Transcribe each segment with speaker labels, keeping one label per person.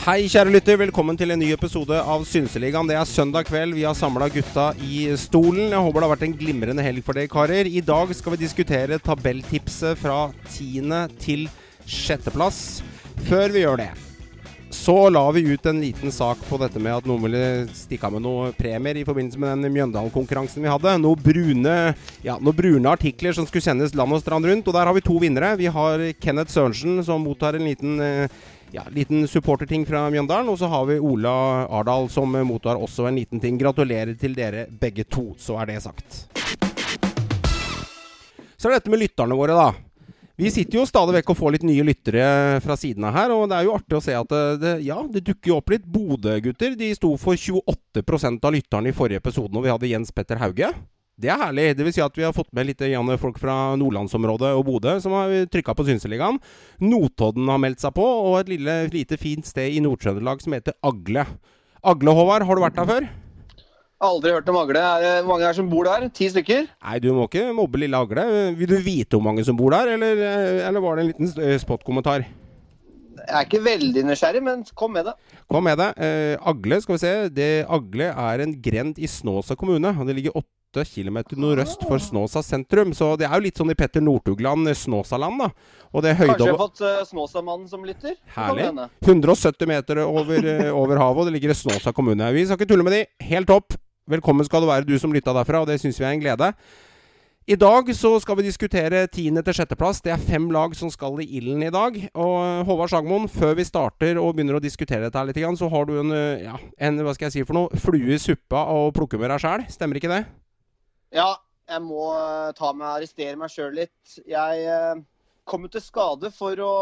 Speaker 1: Hei, kjære lytter. Velkommen til en ny episode av Synseligaen. Det er søndag kveld. Vi har samla gutta i stolen. Jeg håper det har vært en glimrende helg for dere karer. I dag skal vi diskutere tabelltipset fra tiende til sjetteplass. Før vi gjør det, så la vi ut en liten sak på dette med at noen ville stikke av med noen premier i forbindelse med den Mjøndalen-konkurransen vi hadde. Noen brune, ja, noen brune artikler som skulle sendes land og strand rundt. Og der har vi to vinnere. Vi har Kenneth Sørensen som mottar en liten eh, ja, liten supporterting fra Mjøndalen. Og så har vi Ola Ardal som mottar også en liten ting. Gratulerer til dere begge to, så er det sagt. Så er det dette med lytterne våre, da. Vi sitter jo stadig vekk og får litt nye lyttere fra siden av her, og det er jo artig å se at det, det ja, det dukker jo opp litt. Bodø-gutter de sto for 28% av lytterne i forrige episode når vi hadde Jens Petter Hauge. Det er herlig. Det vil si at vi har fått med litt folk fra nordlandsområdet og Bodø som har trykka på Synseligaen. Notodden har meldt seg på, og et lille, lite fint sted i Nord-Trøndelag som heter Agle. Agle, Håvard, har du vært der før?
Speaker 2: Aldri hørt om Agle. Er det mange her som bor der? Ti stykker?
Speaker 1: Nei, du må ikke mobbe lille Agle. Vil du vite hvor mange som bor der, eller, eller var det en liten eh, spot-kommentar?
Speaker 2: Jeg er ikke veldig nysgjerrig, men kom med det.
Speaker 1: Kom med det. Eh, Agle, skal vi se. Det, Agle er en grend i Snåsa kommune. og Det ligger åtte km nordøst for Snåsa sentrum. Så det er jo litt sånn i Petter Northugland, Snåsaland, da. Og det
Speaker 2: Kanskje jeg har fått uh, Snåsamannen som lytter?
Speaker 1: Herlig. 170 meter over, over havet, og det ligger i Snåsa kommune. Vi skal ikke tulle med de. Helt topp. Velkommen skal du være, du som lytta derfra, og det syns vi er en glede. I dag så skal vi diskutere tiende til sjetteplass. Det er fem lag som skal i ilden i dag. Og Håvard Sagmoen, før vi starter og begynner å diskutere dette litt, så har du en, ja, en hva skal jeg si for noe, flue i suppa å plukke med deg sjæl. Stemmer ikke det?
Speaker 2: Ja, jeg må eh, ta meg, arrestere meg sjøl litt. Jeg kom kom til skade for å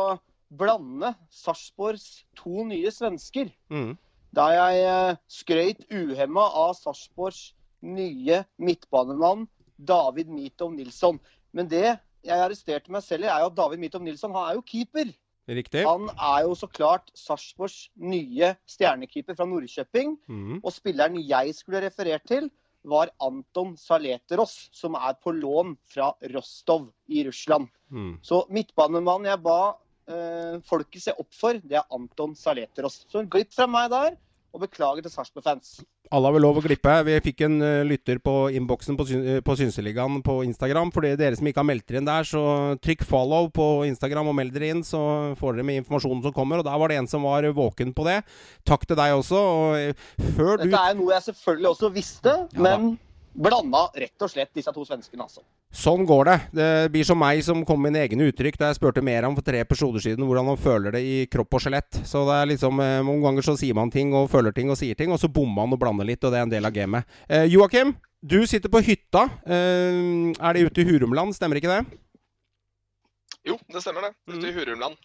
Speaker 2: blande Sarpsborgs to nye svensker. Mm da jeg eh, skrøyt uhemma av Sarpsborgs nye midtbanemann David Mitov Nilsson. Men det jeg arresterte meg selv i, er jo at David Mitov Nilsson han er jo keeper.
Speaker 1: Riktig.
Speaker 2: Han er jo så klart Sarpsborgs nye stjernekeeper fra Nordkjøping. Mm. Og spilleren jeg skulle referert til, var Anton Saleteros, som er på lån fra Rostov i Russland. Mm. Så midtbanemannen jeg ba eh, folket se opp for, det er Anton Saleteros. Så en glipp fra meg der. Og beklager til Sarpsborg-fans.
Speaker 1: Alle har vel lov å glippe. Vi fikk en uh, lytter på innboksen på, syn på Synseligaen på Instagram. For dere som ikke har meldt dere inn der, så trykk follow på Instagram og meld dere inn, så får dere med informasjonen som kommer. Og der var det en som var våken på det. Takk til deg også. Og,
Speaker 2: uh, før Dette du... er noe jeg selvfølgelig også visste, ja, men da. Blanda rett og slett disse to svenskene, altså.
Speaker 1: Sånn går det. Det blir som meg som kom med mine egne uttrykk da jeg spurte mer om for tre episoder siden hvordan han føler det i kropp og skjelett. Så det er liksom eh, Noen ganger så sier man ting og føler ting og sier ting, og så bommer man og blander litt, og det er en del av gamet. Eh, Joakim, du sitter på hytta. Eh, er det ute i Hurumland, stemmer ikke det?
Speaker 3: Jo, det stemmer det. Ute i mm. Hurumland.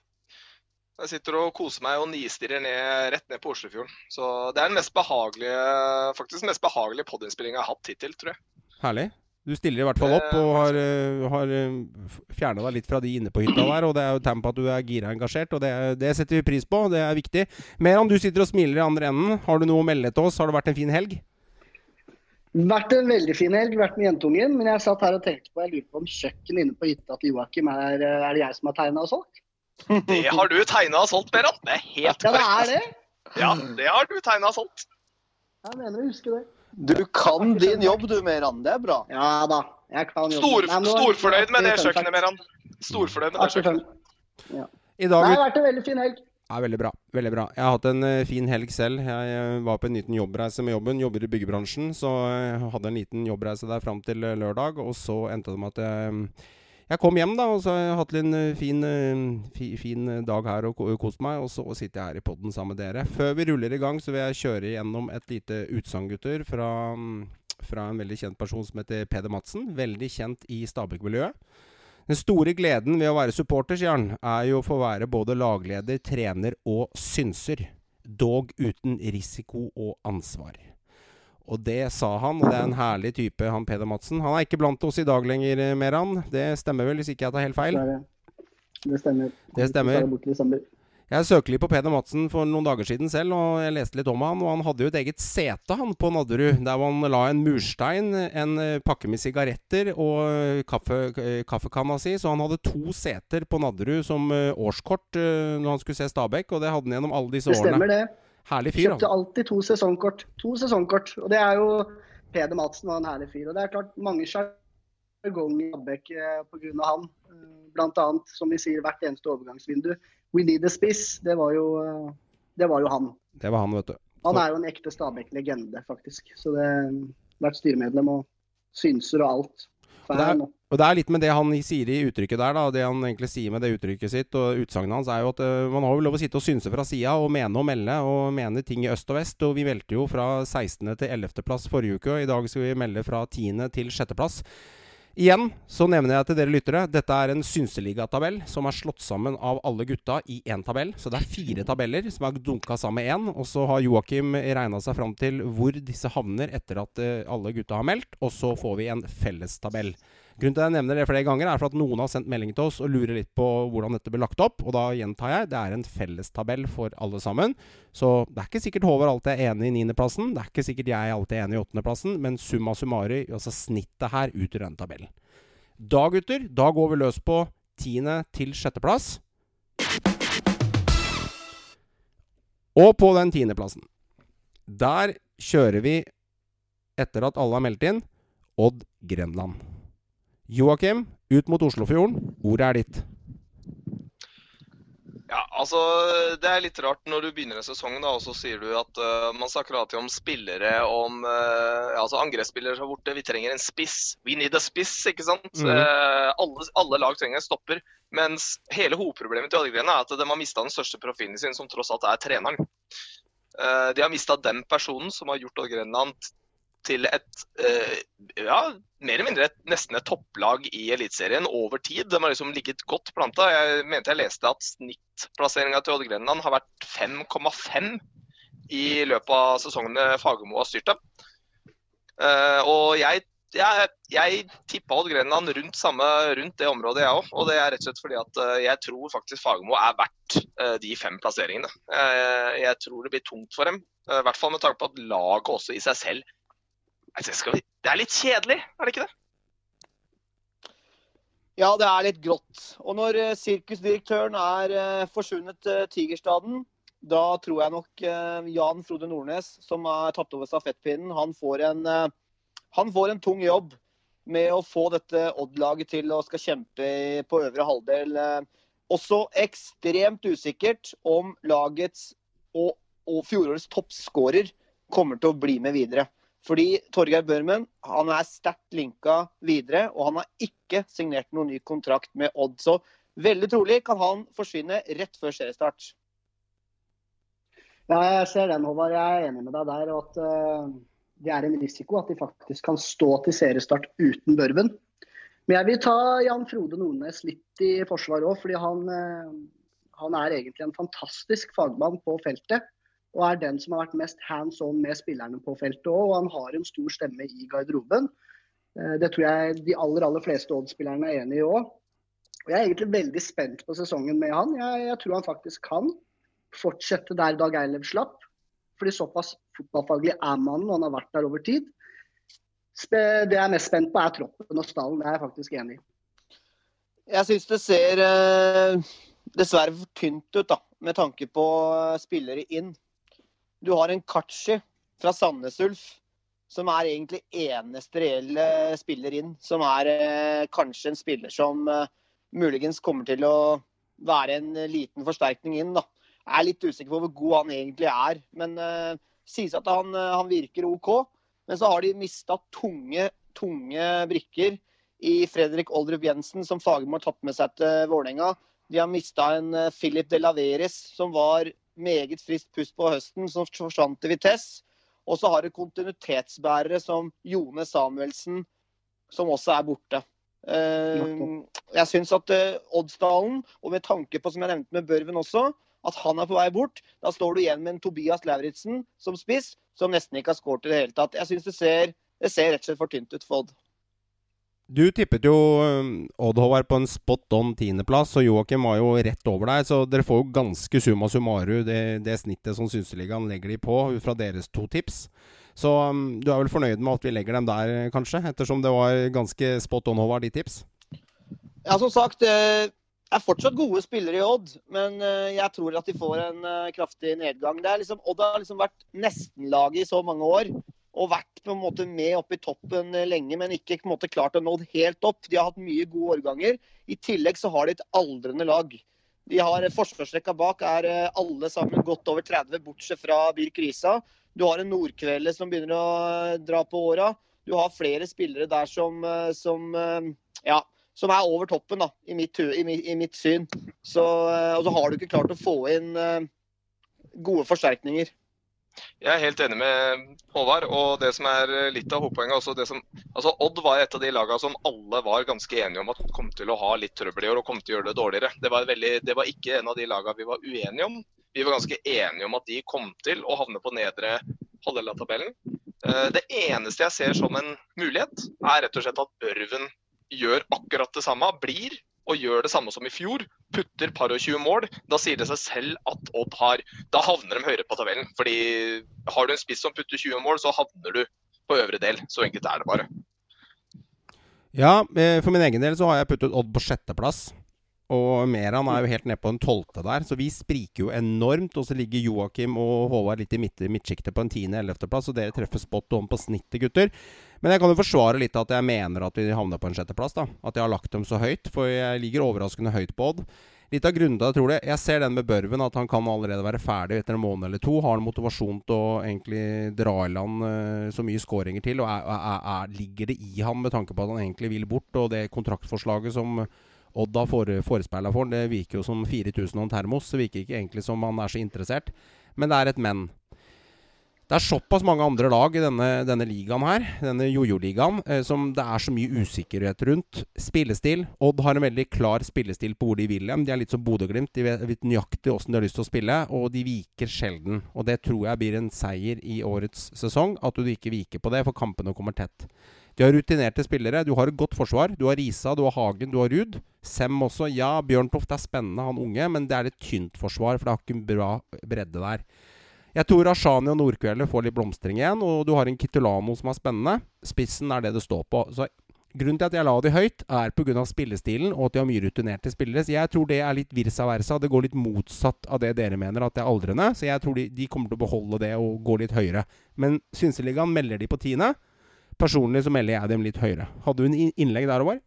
Speaker 3: Jeg sitter og koser meg og nistirrer ned, rett ned på Oslofjorden. Så det er den mest behagelige, faktisk den mest behagelige podiinnspillinga jeg har hatt hittil, tror jeg.
Speaker 1: Herlig. Du stiller i hvert fall opp og har, eh, har eh, fjerna deg litt fra de inne på hytta der. og Det er jo tegn på at du er gira engasjert, og det, det, setter vi pris på. Det er viktig. Mer om du sitter og smiler i andre enden. Har du noe å melde til oss? Har det vært en fin helg?
Speaker 4: Vært en veldig fin helg. Vært med jentungen. Men jeg satt her og tenkte på jeg lurer på om kjøkkenet inne på hytta til Joakim er, er det jeg som har tegna og solgt?
Speaker 3: Det har du tegna og solgt, Meran. Det er helt
Speaker 4: korrekt. Ja, det er det.
Speaker 3: Ja, det har du tegna og solgt.
Speaker 4: Jeg mener å huske det.
Speaker 2: Du kan din jobb du, Meran. Det er bra.
Speaker 4: Ja da. Jeg kan jobben.
Speaker 3: Stor, Nei, storfornøyd med det kjøkkenet, Meran. Storfornøyd med det kjøkkenet.
Speaker 4: Ja. I dag, det har vært en veldig fin helg.
Speaker 1: Ja, veldig bra. veldig bra. Jeg har hatt en uh, fin helg selv. Jeg uh, var på en liten jobbreise med jobben. Jobber i byggebransjen, så jeg uh, hadde en liten jobbreise der fram til eh, lørdag. Og så endte det med at jeg jeg kom hjem, da, og så har jeg hatt en eh, fin, eh, fin, dag her og kost meg. Og så sitter jeg her i poden sammen med dere. Før vi ruller i gang, så vil jeg kjøre gjennom et lite utsagn, gutter, fra, fra, en veldig kjent person som heter Peder Madsen. Veldig kjent i Stabæk-miljøet. Den store gleden ved å være supporter, sier han, er jo å få være både lagleder, trener og synser. Dog uten risiko og ansvar. Og det sa han, og det er en herlig type, han Peder Madsen. Han er ikke blant oss i dag lenger, eh, Meran. Det stemmer vel, hvis ikke jeg tar helt feil?
Speaker 4: Det stemmer.
Speaker 1: Det stemmer. Jeg søkte litt på Peder Madsen for noen dager siden selv, og jeg leste litt om han. Og han hadde jo et eget sete han på Nadderud, der han la en murstein, en eh, pakke med sigaretter og eh, kaffe, kaffekanna si. Så han hadde to seter på Nadderud som årskort når han skulle se Stabæk, og det hadde han gjennom alle disse årene.
Speaker 4: Det stemmer, det.
Speaker 1: Herlig fyr.
Speaker 4: Kjøpte alltid to sesongkort. To sesongkort. Og det er jo Peder Madsen var en herlig fyr. Og det er klart mange sjargonger i Stabæk pga. han. Blant annet, som vi sier, hvert eneste overgangsvindu. We Need a Spiss, det var jo, det var jo han.
Speaker 1: Det var han, vet du.
Speaker 4: Han er jo en ekte Stabæk-legende, faktisk. Så det har vært styremedlem og synser og alt.
Speaker 1: Og det, er, og det, er, litt med det han sier i uttrykket der, da. Det han egentlig sier med det uttrykket sitt og utsagnet hans, er jo at uh, man har jo lov å sitte og synse fra sida og mene og melde og mene ting i øst og vest. Og vi meldte jo fra 16. til 11. plass forrige uke, og i dag skal vi melde fra 10. til 6. plass. Igjen så nevner jeg til dere lyttere dette er en synseligatabell som er slått sammen av alle gutta i én tabell. Så det er fire tabeller som er dunka sammen med én. Og så har Joakim regna seg fram til hvor disse havner etter at uh, alle gutta har meldt. Og så får vi en fellestabell. Grunnen til at jeg nevner det flere ganger, er for at noen har sendt melding til oss og lurer litt på hvordan dette blir lagt opp. Og da gjentar jeg, det er en fellestabell for alle sammen. Så det er ikke sikkert Håvard alltid er enig i niendeplassen. Det er ikke sikkert jeg alltid er enig i åttendeplassen. Men summa summari, altså snittet her, utgjør denne tabellen. Da, gutter, da går vi løs på tiende til sjetteplass. Og på den tiendeplassen, der kjører vi, etter at alle har meldt inn, Odd Grenland. Joakim, ut mot Oslofjorden. Ordet er ditt.
Speaker 3: Ja, altså Det er litt rart når du begynner en sesong da, og så sier du at uh, man snakker alltid om spillere, om uh, altså angrepsspillere som er borte. Vi trenger en spiss. We need a spiss, ikke sant? Mm. Uh, alle, alle, lag trenger en stopper. Mens hele hovedproblemet til Oddgren er at de har mista den største profilen sin, som tross alt er treneren. de har mista den personen som har gjort Odd Grenland til et uh, ja, mer eller mindre et, nesten et topplag i Eliteserien over tid. De har liksom ligget godt planta. Jeg mente jeg leste at snittplasseringa til Odd Grenland har vært 5,5 i løpet av sesongene Fagermo har styrt dem. Uh, og jeg, jeg, jeg tippa Odd Grenland rundt, samme, rundt det området, jeg òg. Og det er rett og slett fordi at uh, jeg tror faktisk Fagermo er verdt de fem plasseringene. jeg tror det blir tungt for dem. I hvert fall med tanke på at laget også i seg selv Altså, det er litt kjedelig, er det ikke det?
Speaker 2: Ja, det er litt grått. Og når uh, sirkusdirektøren er uh, forsvunnet uh, Tigerstaden, da tror jeg nok Jan Frode Nordnes, som har tatt over stafettpinnen, han får en, han får en tung jobb med å få dette Odd-laget til å skal kjempe på øvre halvdel. Også ekstremt usikkert om lagets og, og fjorårets toppskårer kommer til å bli med videre. Fordi Torgeir Børmen han er sterkt linka videre, og han har ikke signert noen ny kontrakt med Odd. Så veldig trolig kan han forsvinne rett før seriestart.
Speaker 4: Ja, jeg ser den, Håvard. Jeg er enig med deg der. at uh, Det er en risiko at de faktisk kan stå til seriestart uten Børven. Men jeg vil ta Jan Frode Nordnes litt i forsvar òg, fordi han, uh, han er egentlig en fantastisk fagmann på feltet og er den som har vært mest hands on med spillerne på feltet òg. Og han har en stor stemme i garderoben. Eh, det tror jeg de aller aller fleste Odd-spillerne er enig i òg. Og Jeg er egentlig veldig spent på sesongen med han. Jeg, jeg tror han faktisk kan fortsette der Dag Eilev slapp. Fordi såpass fotballfaglig er mannen, og han har vært der over tid. Det jeg er mest spent på, er troppen og stallen. Det er jeg faktisk enig i.
Speaker 2: Jeg syns det ser eh, dessverre tynt ut, da, med tanke på eh, spillere inn. Du har en Kachi fra Sandnes Ulf, som er egentlig eneste reelle spiller inn. Som er eh, kanskje en spiller som eh, muligens kommer til å være en liten forsterkning inn. da. Jeg er litt usikker på hvor god han egentlig er. Men eh, sies at han, eh, han, virker OK. Men så har de mista tunge, tunge brikker i Fredrik Oldrup Jensen, som Fagermo har tatt med seg til Vålerenga. De har mista en eh, Philip de Laveres, som var meget friskt pust på høsten, som forsvant til Vitesse. Og så har du kontinuitetsbærere som Jone Samuelsen, som også er borte. Uh, jeg syns at uh, Oddsdalen, og med tanke på som jeg nevnte med Børven også, at han er på vei bort, da står du igjen med en Tobias Lauritzen som spiss, som nesten ikke har skåret i det hele tatt. Jeg syns det, det, ser rett og slett for tynt ut for Odd.
Speaker 1: Du tippet jo um, Odd Håvard på en spot on tiendeplass, og Joakim var jo rett over deg. Så dere får jo ganske summa summaru det, det snittet som Synseligaen legger de på, ut fra deres to tips. Så um, du er vel fornøyd med at vi legger dem der, kanskje? Ettersom det var ganske spot on, Håvard, de tips?
Speaker 2: Ja, som sagt. Det er fortsatt gode spillere i Odd, men uh, jeg tror at de får en uh, kraftig nedgang. Liksom, Odd har liksom vært nestenlaget i så mange år og vært på en måte med oppe i toppen eh, lenge, men ikke på en måte klart å nå helt opp. De har hatt mye gode årganger. I tillegg så har de et aldrende lag. De har eh, Forsvarsrekka bak er eh, alle sammen godt over 30, bortsett fra Birk Risa. Du har en Nordkvelde som begynner å dra på åra. Du har flere spillere der som, som, ja, som er over toppen, da, i mitt, i i mitt syn. Så, og så har du ikke klart å få inn gode forsterkninger.
Speaker 3: Jeg er helt enig med Håvard. og det som er litt av hovedpoenget også som, altså Odd var et av de lagene som alle var ganske enige om at kom til å ha litt trøbbel i år og kom til å gjøre det dårligere. Det var, veldig, det var ikke en av de lagene vi var uenige om. Vi var ganske enige om at de kom til å havne på nedre halvdel av tabellen. Eh, det eneste jeg ser som en mulighet, er rett og slett at Ørven gjør akkurat det samme. Blir og gjør det samme som i fjor, putter par og 20 mål, da sier det seg selv at Odd har Da havner de høyere på tabellen. Fordi har du en spiss som putter 20 mål, så havner du på øvre del. Så enkelt er det bare.
Speaker 1: Ja, eh, for min egen del så har jeg puttet Odd på sjetteplass. Og Meran er jo helt nede på en tolvte der, så vi spriker jo enormt. Og så ligger Joakim og Håvard litt i midtsjiktet på en tiende-ellevteplass, og dere treffer spot on på snittet, gutter. Men jeg kan jo forsvare litt at jeg mener at vi havner på en sjetteplass. da At jeg har lagt dem så høyt, for jeg ligger overraskende høyt på Odd. Litt av grunnen til jeg tror det Jeg ser den med Børven, at han kan allerede være ferdig etter en måned eller to. Har han motivasjon til å egentlig dra i land uh, så mye skåringer til? Og er, er, er, ligger det i han med tanke på at han egentlig vil bort? Og det kontraktforslaget som Odd har forespeila for han, det virker jo som 4000 og en termos. Det virker ikke egentlig som han er så interessert. Men det er et men. Det er såpass mange andre lag i denne, denne ligaen her, denne jojo-ligaen, eh, som det er så mye usikkerhet rundt. Spillestil. Odd har en veldig klar spillestil på hvor de vil hen. De er litt som Bodø-Glimt. De vet, vet nøyaktig åssen de har lyst til å spille, og de viker sjelden. Og det tror jeg blir en seier i årets sesong, at du ikke viker på det, for kampene kommer tett. De har rutinerte spillere. Du har et godt forsvar. Du har Risa, du har Hagen, du har Ruud. Sem også. Ja, Bjørntoft er spennende, han unge, men det er et tynt forsvar, for det har ikke en bra bredde der. Jeg tror Ashani og Nordkveldet får litt blomstring igjen, og du har en Kitulano som er spennende. Spissen er det det står på. Så Grunnen til at jeg la de høyt, er pga. spillestilen og at de har mye rutinerte spillere. Så jeg tror det er litt virsa versa. Det går litt motsatt av det dere mener, at det er aldrende. Så jeg tror de, de kommer til å beholde det og gå litt høyere. Men Synseligaen melder de på tiende. Personlig så melder jeg dem litt høyere. Hadde du en innlegg der, Håvard?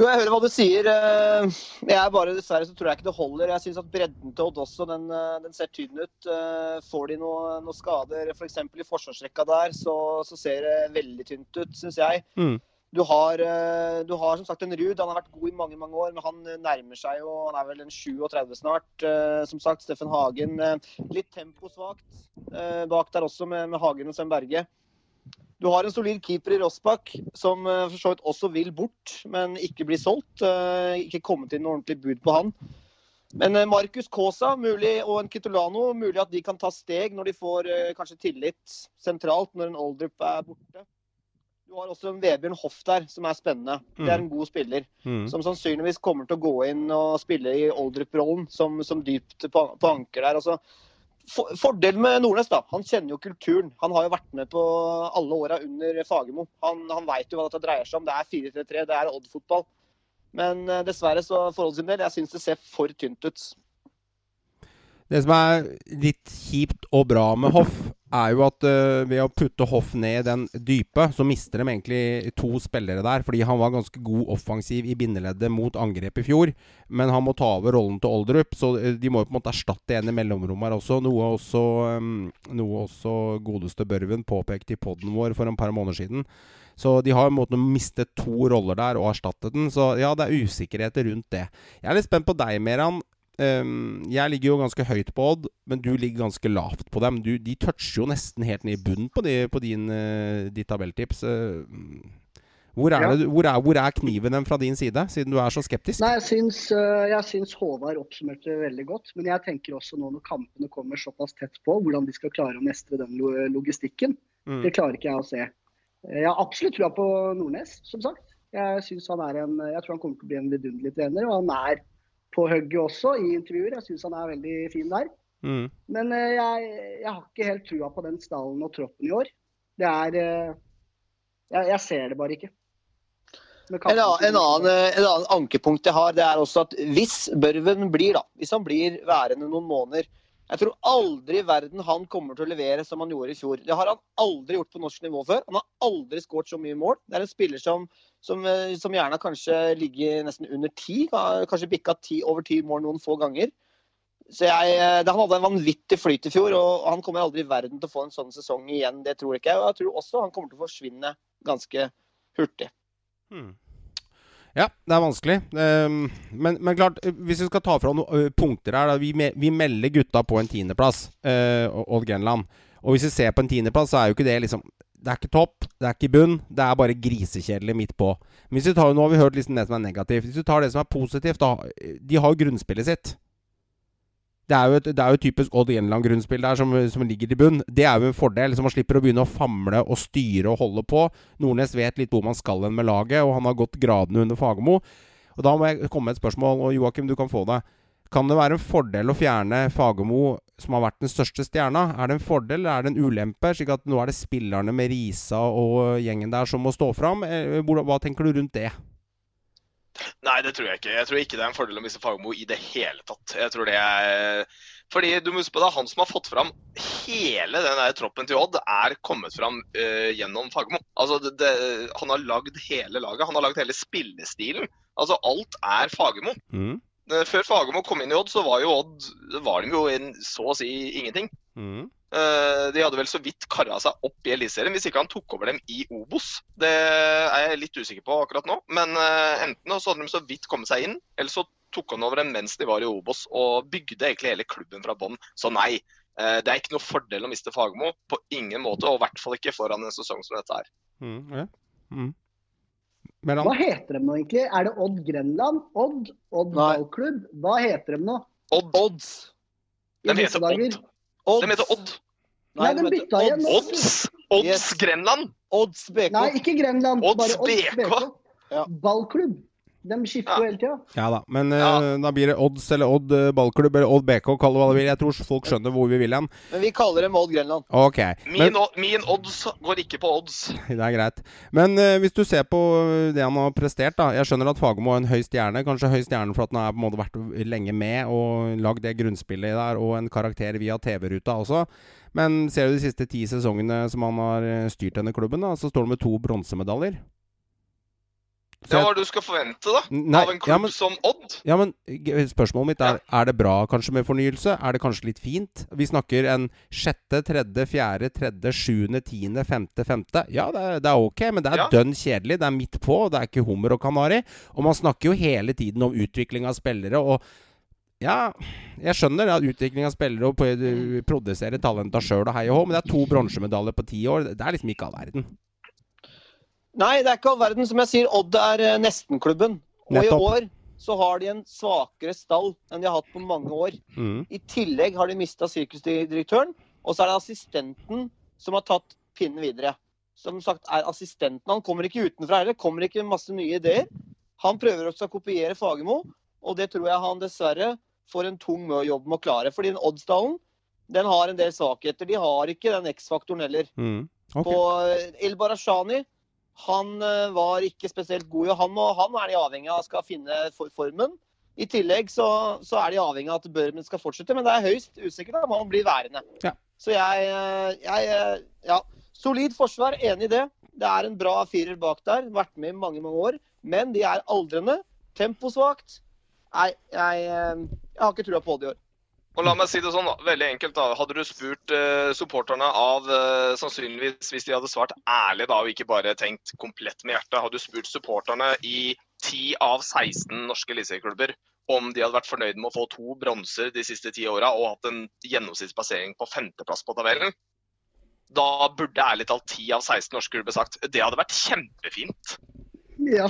Speaker 2: Jo, jeg hører hva du sier. Jeg er bare, Dessverre så tror jeg ikke det holder. Jeg syns at bredden til Odd også den, eh, den, ser tynn ut. Eh, får de noen noe skader, f.eks. For i forsvarsrekka der, så, så, ser det veldig tynt ut, syns jeg. Mm. Du har, eh, du har, som sagt en Ruud. Han har vært god i mange mange år, men han eh, nærmer seg jo Han er vel en 37 snart. Eh, som sagt, Steffen Hagen litt temposvakt bak der også, med, med Hagen og Sven Berge. Du har en solid keeper i Rossbakk som for så vidt også vil bort, men ikke blir solgt. Ikke kommet inn noe ordentlig bud på han. Men Markus Kaasa og en Kitolano mulig at de kan ta steg når de får kanskje tillit sentralt når en Oldrup er borte. Du har også en Vebjørn Hoff der, som er spennende. Det er en mm. god spiller. Mm. Som sannsynligvis kommer til å gå inn og spille i Oldrup-rollen som, som, dypt på, på anker der. Altså, for, fordelen med Nordnes, da, han kjenner jo kulturen. Han har jo vært med på alle åra under Fagermo. Han, han veit jo hva dette dreier seg om. Det er 4-3-3, det er Odd-fotball. Men uh, dessverre, så forhold sin del, jeg syns det ser for tynt ut.
Speaker 1: Det som er litt kjipt og bra med Hoff, er jo at uh, ved å putte Hoff ned i den dype, så mister de egentlig to spillere der. Fordi han var ganske god offensiv i bindeleddet mot angrep i fjor. Men han må ta over rollen til Oldrup, så uh, de må jo på en måte erstatte en i mellomrommet her også. Noe også, um, noe også godeste Børven påpekte i poden vår for en par måneder siden. Så de har måttet miste to roller der og erstattet den. Så ja, det er usikkerheter rundt det. Jeg er litt spent på deg, Meran. Um, jeg ligger jo ganske høyt på Odd, men du ligger ganske lavt på dem. Du, de toucher jo nesten helt ned i bunnen på, de, på din, uh, ditt tabelltips. Uh, hvor, er ja. det, hvor, er, hvor, er kniven dem fra din side, siden du er så skeptisk?
Speaker 4: Nei, Jeg syns, uh, jeg syns Håvard oppsummerte veldig godt. Men jeg tenker også nå når kampene kommer såpass tett på, hvordan de skal klare å mestre den logistikken. Mm. Det klarer ikke jeg å se. Jeg har absolutt trua på Nordnes, som sagt. Jeg, han er en, jeg tror han kommer til å bli en vidunderlig trener. Og han er på hugget også i intervjuer. Jeg syns han er veldig fin der. Mm. Men uh, jeg, jeg, har ikke helt trua på den stallen og troppen i år. Det er uh, jeg, jeg, ser det bare ikke.
Speaker 2: En, annen, en, annen, en annen ankepunkt jeg har, det er også at hvis Børven blir, da, hvis han blir værende noen måneder jeg tror aldri i verden han kommer til å levere som han gjorde i fjor. Det har han aldri gjort på norsk nivå før. Han har aldri skåret så mye mål. Det er en spiller som, som, eh, som gjerne kanskje ligger nesten under ti. Kanskje bikka ti, over ti mål noen få ganger. Så jeg, eh, Han hadde en vanvittig flyt i fjor, og han kommer aldri i verden til å få en sånn sesong igjen. Det tror jeg ikke. Og jeg tror også han kommer til å forsvinne ganske hurtig. Hmm.
Speaker 1: Ja, det er vanskelig. Um, men, men, klart, hvis vi skal ta fra noen punkter her da, vi, vi, melder gutta på en tiendeplass, Odd Grenland. Og hvis vi ser på en tiendeplass, så er jo ikke det liksom Det er ikke topp, det er ikke bunn. Det er bare grisekjedelig midt på. Men hvis vi tar, nå har vi hørt liksom det som er negativt. Hvis vi tar det som er positivt, da De har jo grunnspillet sitt. Det er jo et, det er jo typisk Odd Grenland-grunnspill der som, som, ligger i bunn. Det er jo en fordel. så Man slipper å begynne å famle og styre og holde på. Nordnes vet litt hvor man skal hen med laget, og han har gått gradene under Fagermo. Og Da må jeg komme med et spørsmål, og Joakim, du kan få det. Kan det være en fordel å fjerne Fagermo, som har vært den største stjerna? Er det en fordel eller er det en ulempe, slik at nå er det spillerne med Risa og gjengen der som må stå fram? Eh, hva tenker du rundt det?
Speaker 3: Nei, det tror jeg ikke. Jeg tror ikke det er en fordel å miste Fagermo i det hele tatt. Jeg tror det er fordi du må huske på det, Han som har fått fram hele den der troppen til Odd, er kommet fram uh, gjennom Fagermo. Altså, det, det, han har lagd hele laget. Han har lagd hele spillestilen. Altså, Alt er Fagermo. Mm. Eh, før Fagermo kom inn i Odd, så var jo Odd var de jo en, så å si ingenting. Mm. Eh, de hadde vel så vidt kara seg opp i Eliteserien, hvis ikke han tok over dem i Obos. Det er jeg litt usikker på akkurat nå. Men eh, enten så hadde de så vidt kommet seg inn, eller så tok han over dem mens de var i Obos og bygde egentlig hele klubben fra bånn. Så nei, det er ikke noe fordel å miste Fagermo. På ingen måte, og i hvert fall ikke foran en sesong som dette her. Mm, ja. mm.
Speaker 4: Hva heter de nå egentlig? Er det Odd Grenland? Odd? Odd ballklubb? Hva heter de nå?
Speaker 3: Odd. Odds. De heter Odd. Odds. De heter Odd.
Speaker 4: Nei, de bytta igjen.
Speaker 3: Odds? Odds yes. Grenland?
Speaker 2: Odds BK.
Speaker 4: Nei, ikke Grenland.
Speaker 3: Odds bare Odds BK. BK.
Speaker 4: Ja. Ballklubb. De skifter jo hele tida.
Speaker 1: Ja da, men ja. Uh, da blir det Odds eller Odd uh, ballklubb eller Odd BK, kall det hva du vil. Jeg tror folk skjønner hvor vi vil hen.
Speaker 2: Men vi kaller dem Odd Grenland.
Speaker 1: Ok.
Speaker 3: Min, men, min, Odds går ikke på Odds.
Speaker 1: Det er greit. Men uh, hvis du ser på det han har prestert, da. Jeg skjønner at Fagermo er en høy stjerne. Kanskje høy stjerne for at han har på en måte vært lenge med og lagd det grunnspillet der, og en karakter via TV-ruta også. Men ser du de siste ti sesongene som han har styrt denne klubben, da, så står det med to bronsemedaljer.
Speaker 3: Det er hva du skal forvente da, Nei, av en klubb ja, men, som Odd.
Speaker 1: Ja, men Spørsmålet mitt er Er det bra kanskje med fornyelse. Er det kanskje litt fint? Vi snakker en sjette, tredje, fjerde, tredje, sjuende, tiende, femte, femte. Ja, det er, det er ok, men det er ja. dønn kjedelig. Det er midt på, det er ikke hummer og kanari. Og man snakker jo hele tiden om utvikling av spillere. og ja, jeg skjønner at utvikling av spillere og produsere talenta sjøl og hei og hå, men det er to bronsemedaljer på ti år. Det er liksom ikke all verden.
Speaker 2: Nei, det er ikke all verden. Som jeg sier, Odd er eh, nestenklubben. Og Nettopp. i år så har de en svakere stall enn de har hatt på mange år. Mm. I tillegg har de mista sirkusdirektøren, og så er det assistenten som har tatt pinnen videre. Som sagt er assistenten. Han kommer ikke utenfra heller. Kommer ikke med masse nye ideer. Han prøver også å kopiere Fagermo, og det tror jeg han dessverre får en tung jobb med å klare. Fordi den Oddsdalen den har en del svakheter. De har ikke den X-faktoren heller. Mm. Okay. På El Barashani han eh, var ikke spesielt god. Han, og han er de avhengig av skal finne formen. I tillegg så, så er de avhengig av at Børmen skal fortsette, men det er høyst usikkert om han blir værende. Ja. Så jeg, eh, jeg, eh, Ja. Solid forsvar, enig i det. Det er en bra firer bak der. Vært med i mange, mange år. Men de er aldrende. Temposvakt. Nei, jeg, jeg har ikke trua på det i år.
Speaker 3: Og la meg si det sånn, veldig enkelt da. Hadde du spurt uh, supporterne av uh, sannsynligvis hvis de hadde svart ærlig da, og ikke bare tenkt komplett med hjertet, hadde du spurt supporterne i 10 av 16 norske eliteserieklubber om de hadde vært fornøyd med å få to bronser de siste ti åra og hatt en gjennomsnittsplassering på femteplass på tabellen, da burde ærlig talt 10 av 16 norske klubber sagt det hadde vært kjempefint.
Speaker 4: Ja.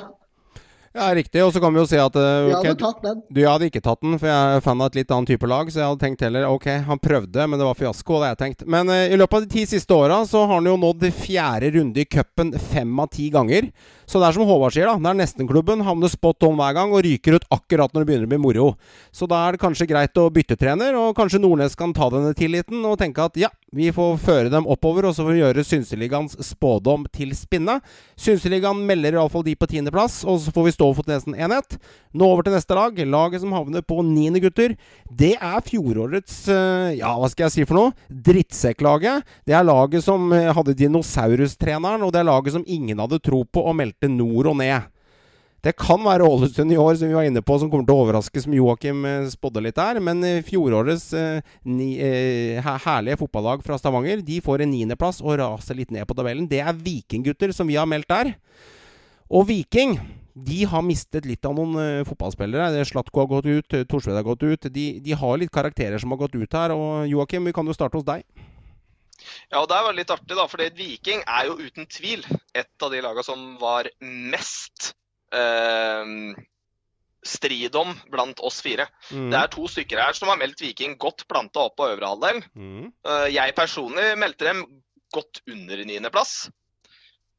Speaker 1: Ja, riktig. Og så kan vi jo si at
Speaker 4: uh, okay, hadde tatt den.
Speaker 1: Du, jeg hadde ikke tatt den, for jeg er fan av et litt annet type lag. Så jeg hadde tenkt heller ok, han prøvde, men det var fiasko. Har jeg tenkt. Men uh, i løpet av de ti siste åra så har han jo nådd fjerde runde i cupen fem av ti ganger. Så det er som Håvard sier, da. Det er nestenklubben. Havner spot on hver gang og ryker ut akkurat når det begynner å bli moro. Så da er det kanskje greit å bytte trener, og kanskje Nordnes kan ta denne tilliten og tenke at ja, vi får føre dem oppover, og så får vi gjøre Synseligaens spådom til spinne. Synseligaen melder iallfall de på tiendeplass, og så får vi stå for nesten enhet. Nå over til neste lag. Laget som havner på niende, gutter. Det er fjorårets eh, Ja, hva skal jeg si for noe? Drittsekklaget. Det er laget som eh, hadde dinosaurustreneren, og det er laget som ingen hadde tro på og meldte nord og ned. Det kan være Ålesund i år, som vi var inne på, som kommer til å overraske, som Joakim eh, spådde litt der. Men fjorårets eh, ni, eh, herlige fotballag fra Stavanger de får en niendeplass og raser litt ned på tabellen. Det er Vikinggutter, som vi har meldt der. Og Viking de har mistet litt av noen uh, fotballspillere. Slatko har gått ut, Torsved har gått ut. De, de, har litt karakterer som har gått ut her. Og Joakim, vi kan jo starte hos deg.
Speaker 3: Ja, og det var litt artig, da. For Viking er jo uten tvil et av de lagene som var mest uh, strid om blant oss fire. Mm. Det er to stykker her som har meldt Viking godt planta opp på øvre halvdel. Mm. jeg personlig meldte dem godt under niendeplass.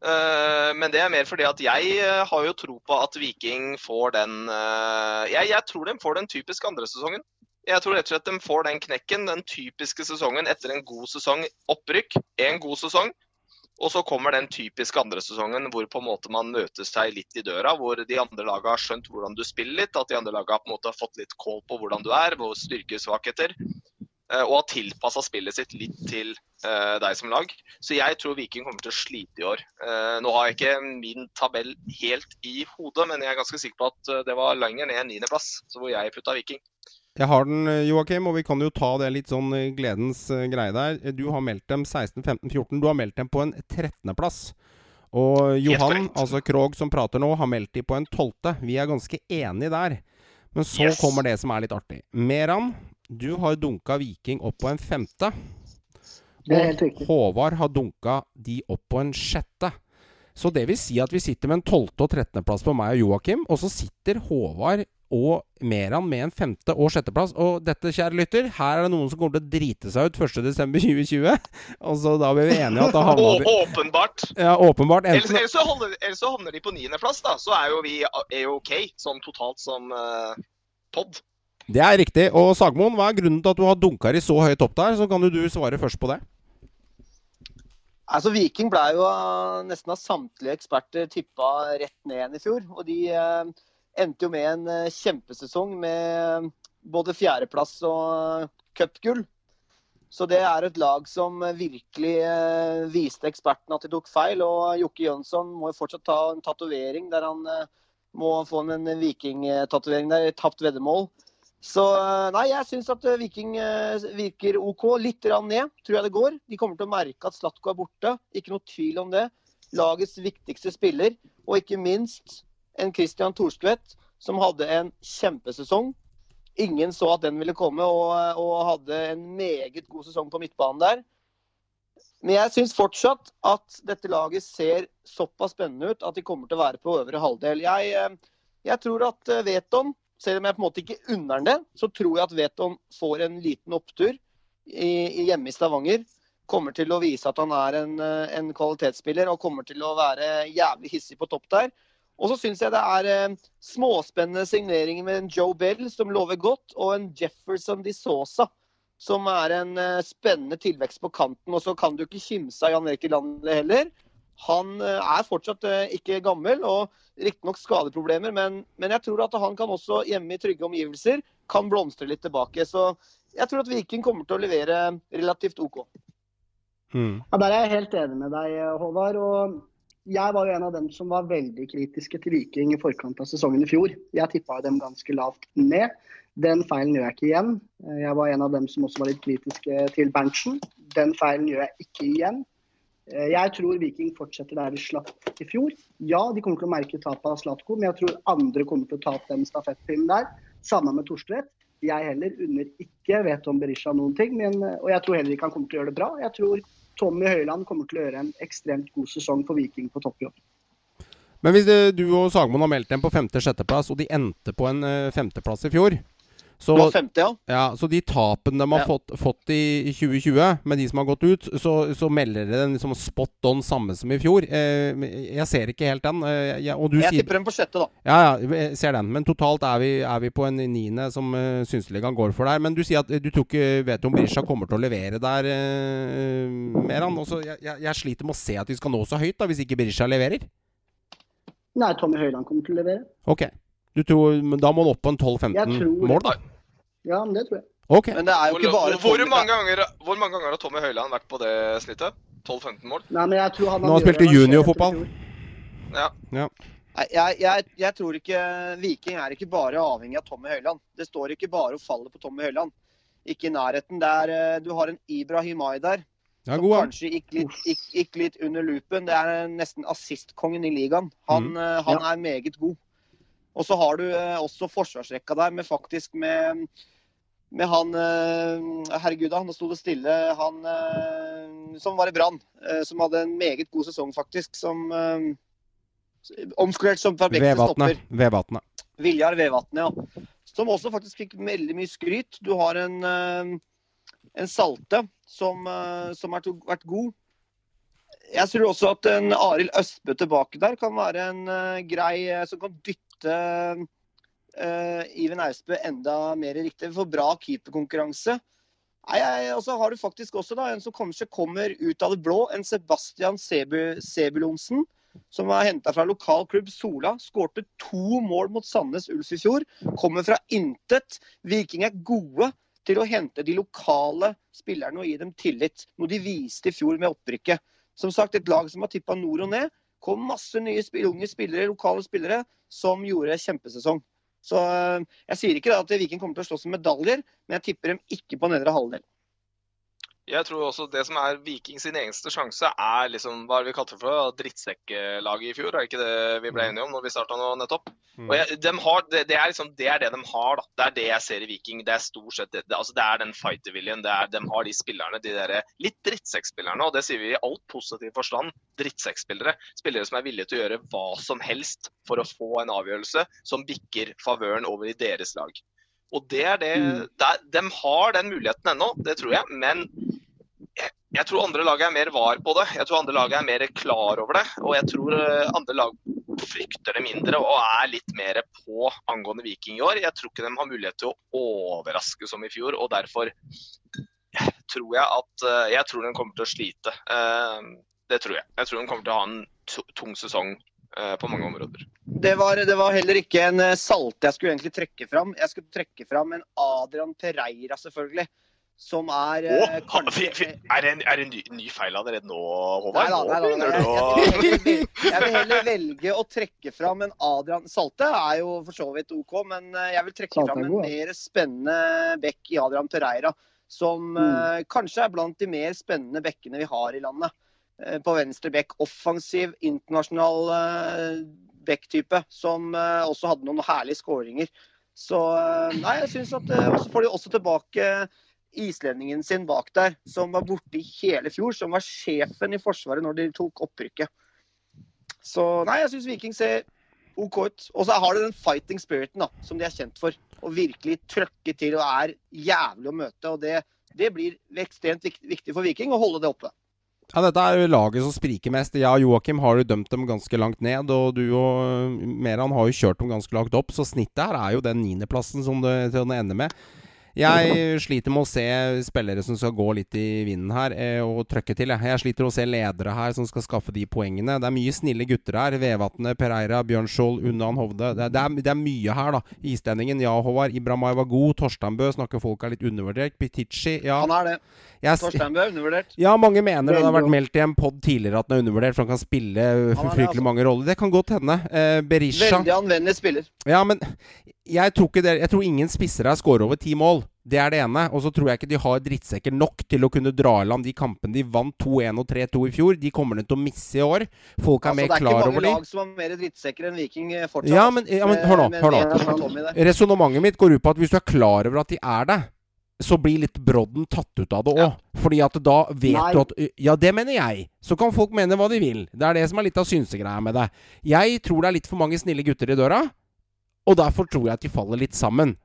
Speaker 3: Uh, men det er mer fordi at jeg eh, har jo tro på at Viking får den eh, jeg, jeg, tror de får den typiske andre sesongen. Jeg tror rett og slett de får den knekken, den typiske sesongen etter en god sesong. Opprykk, en god sesong. Og så kommer den typiske andre sesongen hvor på en måte man møter seg litt i døra. Hvor de andre lagene har skjønt hvordan du spiller litt, at de andre lagene på en måte har fått litt kål på hvordan du er, hvor styrkesvakheter. Og har tilpassa spillet sitt litt til uh, deg som lag. Så jeg tror Viking kommer til å slite i år. Uh, nå har jeg ikke min tabell helt i hodet, men jeg er ganske sikker på at det var lenger ned niendeplass, hvor jeg putta Viking.
Speaker 1: Jeg har den, Joakim, og vi kan jo ta det litt sånn gledens greie der. Du har meldt dem 16, 15, 14. Du har meldt dem på en 13.-plass. Og Johan, altså Krog som prater nå, har meldt dem på en 12. Vi er ganske enige der. Men så yes. kommer det som er litt artig. Meran, du har dunka Viking opp på en femte.
Speaker 4: Det er helt riktig.
Speaker 1: Håvard har dunka de opp på en sjette. Så det vil si at vi sitter med en tolvte- og 13. plass på meg og Joakim, og så sitter Håvard og Meran med en femte- og sjetteplass. Og dette, kjære lytter, her er det noen som kommer til å drite seg ut 1.12.2020. Og så da blir vi enige at da havner
Speaker 3: vi Åpenbart.
Speaker 1: Ja, åpenbart.
Speaker 3: Enten... Ellers, ellers, så holder, ellers, så havner de på niendeplass, da. Så er jo vi er OK sånn totalt som uh, pod.
Speaker 1: Det er riktig. Og Sagmoen, hva er grunnen til at du har dunka i så høyt opp der? Så kan du, du svare først på det.
Speaker 2: Altså Viking ble jo nesten av samtlige eksperter tippa rett ned igjen i fjor. Og de eh, endte jo med en eh, kjempesesong med både fjerdeplass og cupgull. Så det er et lag som virkelig eh, viste ekspertene at de tok feil. Og Jokke Jønsson må jo fortsatt ta en tatovering der han eh, må få en vikingtatovering der, tapt veddemål. Så eh, nei, jeg syns at eh, Viking eh, virker OK. Litt ned, tror jeg det går. De kommer til å merke at Slatko er borte. Ikke noe tvil om det. Lagets viktigste spiller, og ikke minst en Christian Thorstvedt som hadde en kjempesesong. Ingen så at den ville komme, og, og hadde en meget god sesong på midtbanen der. Men jeg syns fortsatt at dette laget ser såpass spennende ut at de kommer til å være på øvre halvdel. Jeg, jeg tror at Veton selv om jeg på en måte ikke unner han det, så tror jeg at Veton får en liten opptur i, hjemme i Stavanger. Kommer til å vise at han er en, eh, en, kvalitetsspiller og kommer til å være jævlig hissig på topp der. Og så syns jeg det er eh, småspennende signeringer med en Joe Bell som lover godt, og en Jefferson de Sosa som er en eh, spennende tilvekst på kanten. Og så kan du ikke kimse av Jan Erik Landli heller. Han eh, er fortsatt eh, ikke gammel og riktignok skadeproblemer, men, men, jeg tror at han kan også hjemme i trygge omgivelser kan blomstre litt tilbake. Så jeg tror at Viking kommer til å levere relativt OK.
Speaker 4: Mm. Ja, Der er jeg helt enig med deg, Håvard. og jeg var jo en av dem som var veldig kritiske til Viking i forkant av sesongen i fjor. Jeg tippa dem ganske lavt ned. Den feilen gjør jeg ikke igjen. Jeg var en av dem som også var litt kritiske til Berntsen. Den feilen gjør jeg ikke igjen. Eh, jeg tror Viking fortsetter der de slapp i fjor. Ja, de kommer til å merke tapet av Slatko, men jeg tror andre kommer til å ta opp den stafettpinnen der. Samme med Torstvedt. Jeg heller unner ikke vet om Berisha noen ting, men, og jeg tror heller ikke han kommer til å gjøre det bra. Jeg tror Tommy Høiland kommer til å gjøre en ekstremt god sesong for Viking på toppjobb.
Speaker 1: Men hvis du og Sagmoen har meldt dem på femte-sjetteplass, og de endte på en femteplass i fjor
Speaker 2: så, 50, ja.
Speaker 1: ja. Så de tapene de har ja. fått, fått, i 2020, med de som har gått ut, så, så melder de den liksom spot on samme som i fjor. Eh, jeg ser ikke helt den.
Speaker 2: Eh, jeg, jeg sier, tipper den på sjette, da.
Speaker 1: Ja, ja, jeg ser den. Men totalt er vi, er vi på en niende som uh, Synseligaen går for der. Men du sier at du tror ikke vet om Brisja kommer til å levere der uh, mer. Også, jeg, jeg, sliter med å se at de skal nå så høyt, da, hvis ikke Brisja leverer.
Speaker 4: Nei, Tommy Høiland kommer til å levere.
Speaker 1: Ok. Tror, da må han opp på en 12-15 mål, da?
Speaker 4: Ja, men det tror jeg.
Speaker 1: Okay.
Speaker 2: Men det er jo ikke bare
Speaker 3: hvor, hvor, mange ganger, hvor mange ganger har Tommy Høiland vært på det snittet? 12-15 mål?
Speaker 4: Nei, men jeg tror han
Speaker 1: Nå har han spilt juniorfotball.
Speaker 3: Ja.
Speaker 1: ja.
Speaker 2: Jeg, jeg, jeg, tror ikke Viking er ikke bare avhengig av Tommy Høiland. Det står ikke bare og faller på Tommy Høiland. Ikke i nærheten. Der, eh, du har en Ibrahimai der.
Speaker 1: Ja,
Speaker 2: som kanskje gikk litt, gikk, gikk litt, under loopen. Det er nesten assistkongen i ligaen. Han, mm. Eh, han ja. er meget god. Og så har du eh, også forsvarsrekka der med faktisk med med han eh, Herregud, da, nå sto det stille. Han eh, som var i Brann. Eh, som hadde en meget god sesong, faktisk. Som Omskolert som fra stopper.
Speaker 1: Vevatnet.
Speaker 2: Viljar Vevatnet, ja. Som også faktisk fikk veldig mye skryt. Du har en, en Salte som, som har vært god. Jeg tror også at en Arild Østbø tilbake der kan være en grei Som kan dytte uh, Iven Austbø enda mer riktig. Vi får bra keeperkonkurranse. Og så har du faktisk også da, en som kanskje kommer ut av det blå. En Sebastian Sebulonsen. Som var henta fra lokal klubb Sola. Skårte to mål mot Sandnes Ulf i fjor. Kommer fra intet. Viking er gode til å hente de lokale spillerne og gi dem tillit. Noe de viste i fjor med opprykket. Som sagt, et lag som har tippa nord og ned. Kom masse nye unge spillere, lokale spillere som gjorde kjempesesong. Så eh, jeg sier ikke at Viking kommer til å slåss om medaljer, men jeg tipper dem ikke på nedre halvdel.
Speaker 3: Jeg tror også det som er Viking sin eneste sjanse, er liksom, hva vi kalte for drittsekkelaget i fjor. Er ikke det vi ble mm. enige om når vi starta nå nettopp? Mm. Og jeg, de har, det, det, er liksom, det, er det de har. da. Det er det jeg ser i Viking. Det er stort sett det, altså det er den fighterviljen. De har de spillerne, de der litt drittsekkspillerne. Og det sier vi i alt positiv forstand. Drittsekkspillere. Spillere som er villige til å gjøre hva som helst for å få en avgjørelse som bikker favøren over i deres lag. Og det er det, mm. der, De har den muligheten ennå, det tror jeg. Men jeg, jeg, tror andre lag er mer var på det. Jeg tror andre lag er mer klar over det. Og jeg tror eh, andre lag frykter det mindre og er litt mer på angående Viking i år. Jeg tror ikke de har mulighet til å overraske som i fjor. og derfor tror jeg at eh, jeg tror de kommer til å slite. Eh, det tror jeg. Jeg tror de kommer til å ha en tung sesong på mange områder.
Speaker 2: Det var, det var, heller ikke en eh, salte jeg skulle egentlig trekke fram. Jeg skulle trekke fram en Adrian Pereira, selvfølgelig. Som er
Speaker 3: oh, kanskje Er det en, er det en ny, ny, feil allerede nå, Håvard? Nei, nei, nei, nei.
Speaker 2: Jeg, jeg, jeg, jeg, vil heller velge å trekke fram en Adrian Salte er jo for så vidt OK, men jeg vil trekke fram en mer spennende bekk i Adrian Pereira. Som mm. kanskje er blant de mer spennende bekkene vi har i landet. Eh, på venstre bekk. Offensiv, internasjonal eh, backtype som eh, også hadde noen herlige skåringer. Så nei, jeg syns at Så får de også tilbake islendingen sin bak der, som var borte i hele fjor. Som var sjefen i Forsvaret når de tok opprykket. Så nei, jeg syns Viking ser OK ut. Og så har de den fighting spiriten da, som de er kjent for. Og virkelig trøkke til og er jævlig å møte. Og det, det blir ekstremt viktig for Viking å holde det oppe.
Speaker 1: Ja, Dette er jo laget som spriker mest. Ja, Joakim har jo dømt dem ganske langt ned. Og du og Meran har jo kjørt dem ganske langt opp. Så snittet her er jo den niendeplassen som det, til ender med. Jeg sliter med å se spillere som skal gå litt i vinden her eh, og trøkke til. Jeg. jeg sliter med å se ledere her som skal skaffe de poengene. Det er mye snille gutter her. Vevatnet, Pereira, Bjørnskjold, Unnan Hovde. Det, det, er, det, er, mye her, da. Islendingen, ja, Håvard. Ibrahimay var god. Torsteinbø snakker folk er litt undervurdert. Pitici, ja.
Speaker 2: Han er det. Torsteinbø er undervurdert.
Speaker 1: Ja, mange mener det har vært meldt i en pod tidligere at han er undervurdert, for han kan spille fryktelig altså. mange roller. Det kan godt hende. Eh, Berisha
Speaker 2: Veldig anvendelig spiller.
Speaker 1: Ja, men jeg tror, det, jeg tror ingen spisser her scorer over ti mål. Det er det ene. Og så tror jeg ikke de har drittsekker nok til å kunne dra i land de kampene de vant 2-1 og 3-2 i fjor. De kommer de til å misse i år. Folk er altså, mer klar over dem. Det er ikke
Speaker 2: mange lag som har mer drittsekker enn Viking eh, fortsatt.
Speaker 1: Ja, men, ja, men hør nå. Hør nå. Resonnementet mitt går ut på at hvis du er klar over at de er det, så blir litt brodden tatt ut av det òg. Ja. Fordi at da vet Nei. du at Ja, det mener jeg. Så kan folk mene hva de vil. Det er det som er litt av synsegreia med det. Jeg tror det er litt for mange snille gutter i døra, og derfor tror jeg at de faller litt sammen.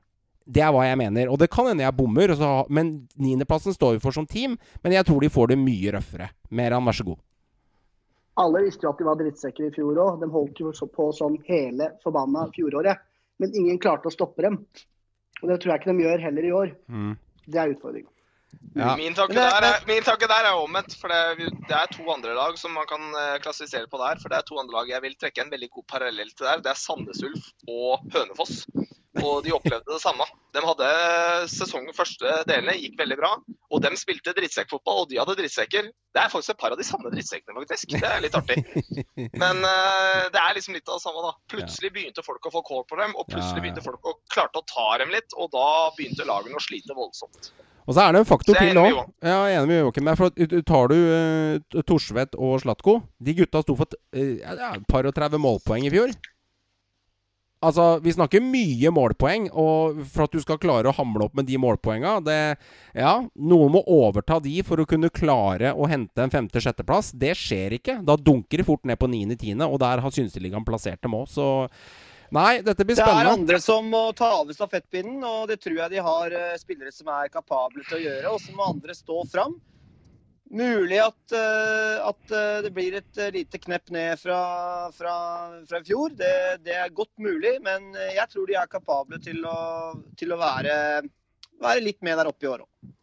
Speaker 1: Det er hva jeg mener. Og det kan hende jeg bommer, så, men niendeplassen står vi for som team. Men jeg tror de får det mye røffere. Meran, vær så god.
Speaker 4: Alle visste jo at de var drittsekker i fjor òg. De holdt jo på sånn hele forbanna fjoråret. Men ingen klarte å stoppe dem. Og det tror jeg ikke de gjør heller i år. Mm. Det er utfordringen.
Speaker 3: Ja. Min, tanke der er, min tanke der er omvendt. for det, det, er to andre lag som man kan eh, klassifisere på der. For det er to andre lag jeg vil trekke en veldig god parallell til der. Det er Sandnes Ulf og Hønefoss. Og de opplevde det samme. De hadde sesongen første delene gikk veldig bra. Og de spilte drittsekkfotball, og de hadde drittsekker. Det er faktisk et par av de samme drittsekkene, faktisk. Det er litt artig. Men uh, det er liksom litt av det samme, da. Plutselig begynte folk å få kål på dem, og plutselig begynte folk å klarte å ta dem litt. Og da begynte lagene å slite voldsomt.
Speaker 1: Og så er det en faktor til nå. Ja, jeg er enig med Joakim. For tar du uh, Torsvedt og Slatko De gutta sto for et uh, par og 30 målpoeng i fjor. Altså, vi snakker mye målpoeng, og for at du skal klare å hamle opp med de målpoenga det, Ja, noen må overta de for å kunne klare å hente en femte-sjetteplass. Det skjer ikke. Da dunker de fort ned på niende-tiende, og der har Synseligaen plassert dem òg, så Nei, dette blir spennende.
Speaker 2: Det er andre som må ta over stafettpinnen, og det tror jeg de har uh, spillere som er kapable til å gjøre. Og så må andre stå fram. Mulig at, uh, at uh, det blir et lite knepp ned fra, fra, fra i fjor. Det, det, er godt mulig, men jeg tror de er kapable til å, til å være, være, litt med der oppe i år òg.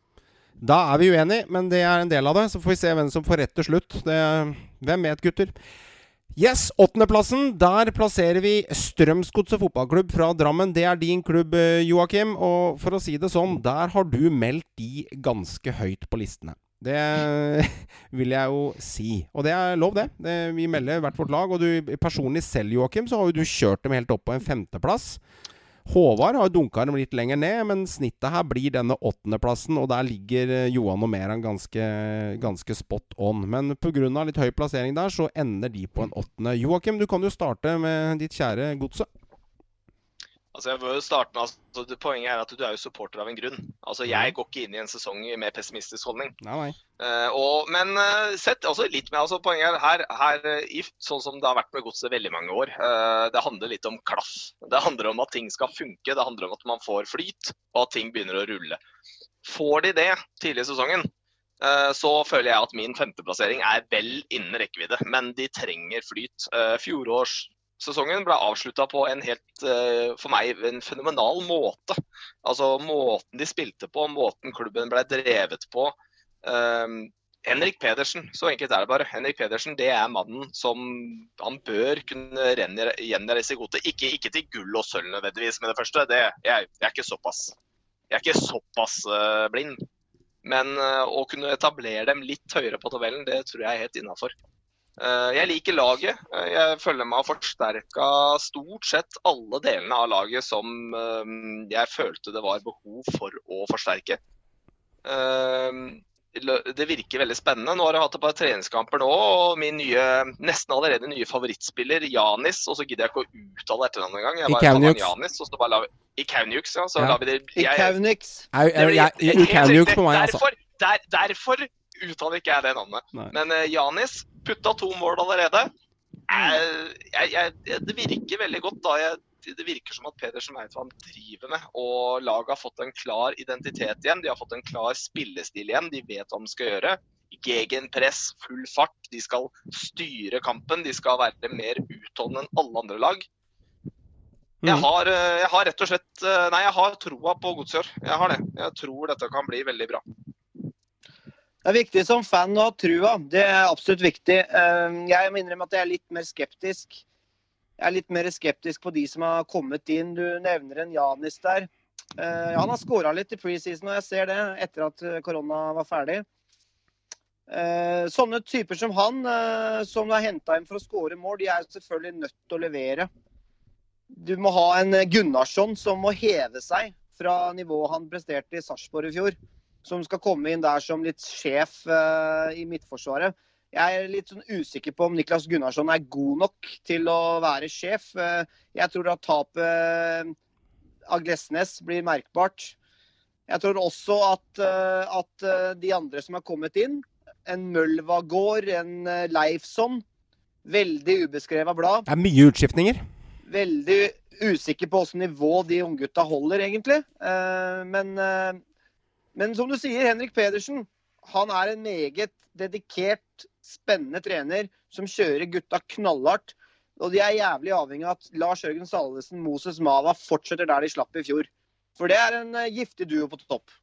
Speaker 1: Da er vi uenige, men det er en del av det. Så får vi se hvem som får rett til slutt. Det, hvem vet, gutter? Yes, åttendeplassen. Der plasserer vi Strømsgodset fotballklubb fra Drammen. Det er din klubb, eh, Joakim. Og for å si det sånn, der har du meldt de ganske høyt på listene. Det vil jeg jo si. Og det er lov, det. det vi melder hvert vårt lag. Og du personlig selv, Joakim, så har jo du kjørt dem helt opp på en femteplass. Håvard har dunka dem litt lenger ned, men snittet her blir denne åttendeplassen. Og der ligger eh, Johan og Meran ganske, ganske spot on. Men pga. litt høy plassering der, så ender de på en åttende. Joakim, du kan jo starte med ditt kjære godset.
Speaker 3: Altså jeg vil starte med, altså, Poenget er at du er jo supporter av en grunn. Altså Jeg går ikke inn i en sesong med pessimistisk holdning.
Speaker 1: Nei, nei.
Speaker 3: Uh, og, men uh, sett altså litt med, altså Poenget er her, her i, sånn som det har vært med godset veldig mange år. Uh, det handler litt om klaff. Det handler om at ting skal funke. Det handler om at man får flyt, og at ting begynner å rulle. Får de det tidlig i sesongen, så føler jeg at min femteplassering er vel innen rekkevidde. Men de trenger flyt. Fjorårs Sesongen ble avslutta på en helt, uh, for meg, en fenomenal måte. Altså måten de spilte på, måten klubben ble drevet på. Um, Henrik Pedersen, så enkelt er det bare. Henrik Pedersen det er mannen som han bør kunne gjenreise i gode ikke, ikke, til gull og sølv nødvendigvis med det første. Det, jeg, jeg, er ikke såpass, jeg er ikke såpass uh, blind. Men uh, å kunne etablere dem litt høyere på tabellen, det tror jeg er helt innafor. Eh, jeg liker laget. Eh, jeg føler meg forsterka stort sett alle delene av laget som eh, jeg følte det var behov for å forsterke. Det virker veldig spennende. Nå har jeg hatt et par treningskamper nå, og min nye, nesten allerede nye favorittspiller, Janis, og så gidder jeg ikke å uttale etternavnet engang. Jeg bare kaller han Janis, og så bare la vi Ikauniux, ja. Så ja. lar vi det.
Speaker 2: Ikaunix
Speaker 1: på meg,
Speaker 3: altså. Derfor, der, derfor uttaler ikke jeg det navnet. Nei. Men uh, Janis putta to mål allerede. Jeg, jeg, jeg, det virker veldig godt da. det virker som at Pedersen vet hva han driver med. Og laget har fått en klar identitet igjen. De har fått en klar spillestil igjen. De vet hva de skal gjøre. Gegenpress, full fart. De skal styre kampen. De skal være mer utholdende enn alle andre lag. Jeg mm. har, eh, jeg har rett og slett eh, Nei, jeg har troa på Godsjord. Jeg har det. Jeg tror dette kan bli veldig bra.
Speaker 2: Det er viktig som fan å ha trua. Det er absolutt viktig. Eh, jeg må innrømme at jeg er litt mer skeptisk. Jeg er litt mer skeptisk på de som har kommet inn. Du nevner en Janis der. Eh, han har skåra litt i preseason, og jeg ser det etter at korona var ferdig. Eh, sånne typer som han, som er henta inn for å skåre mål, de er selvfølgelig nødt til å levere. Du må ha en Gunnarsson som må heve seg fra nivået han presterte i Sarpsborg i fjor som skal komme inn der som litt sjef uh, i Midtforsvaret. Jeg er litt sånn usikker på om Niklas Gunnarsson er god nok til å være sjef. Uh, jeg tror at tapet av Glesnes blir merkbart. Jeg tror også at, at de andre som har kommet inn, en Mølvagård, en Leifsson Veldig ubeskreva blad.
Speaker 1: Det er mye utskiftninger.
Speaker 2: Veldig usikker på hvilket nivå de unggutta holder, egentlig. Men, men som du sier, Henrik Pedersen han er en meget dedikert, spennende trener som kjører gutta knallhardt. Og de er jævlig avhengig av at Lars Jørgen Salvesen, Moses Mava fortsetter der de slapp i fjor. For det er en uh, giftig duo på topp.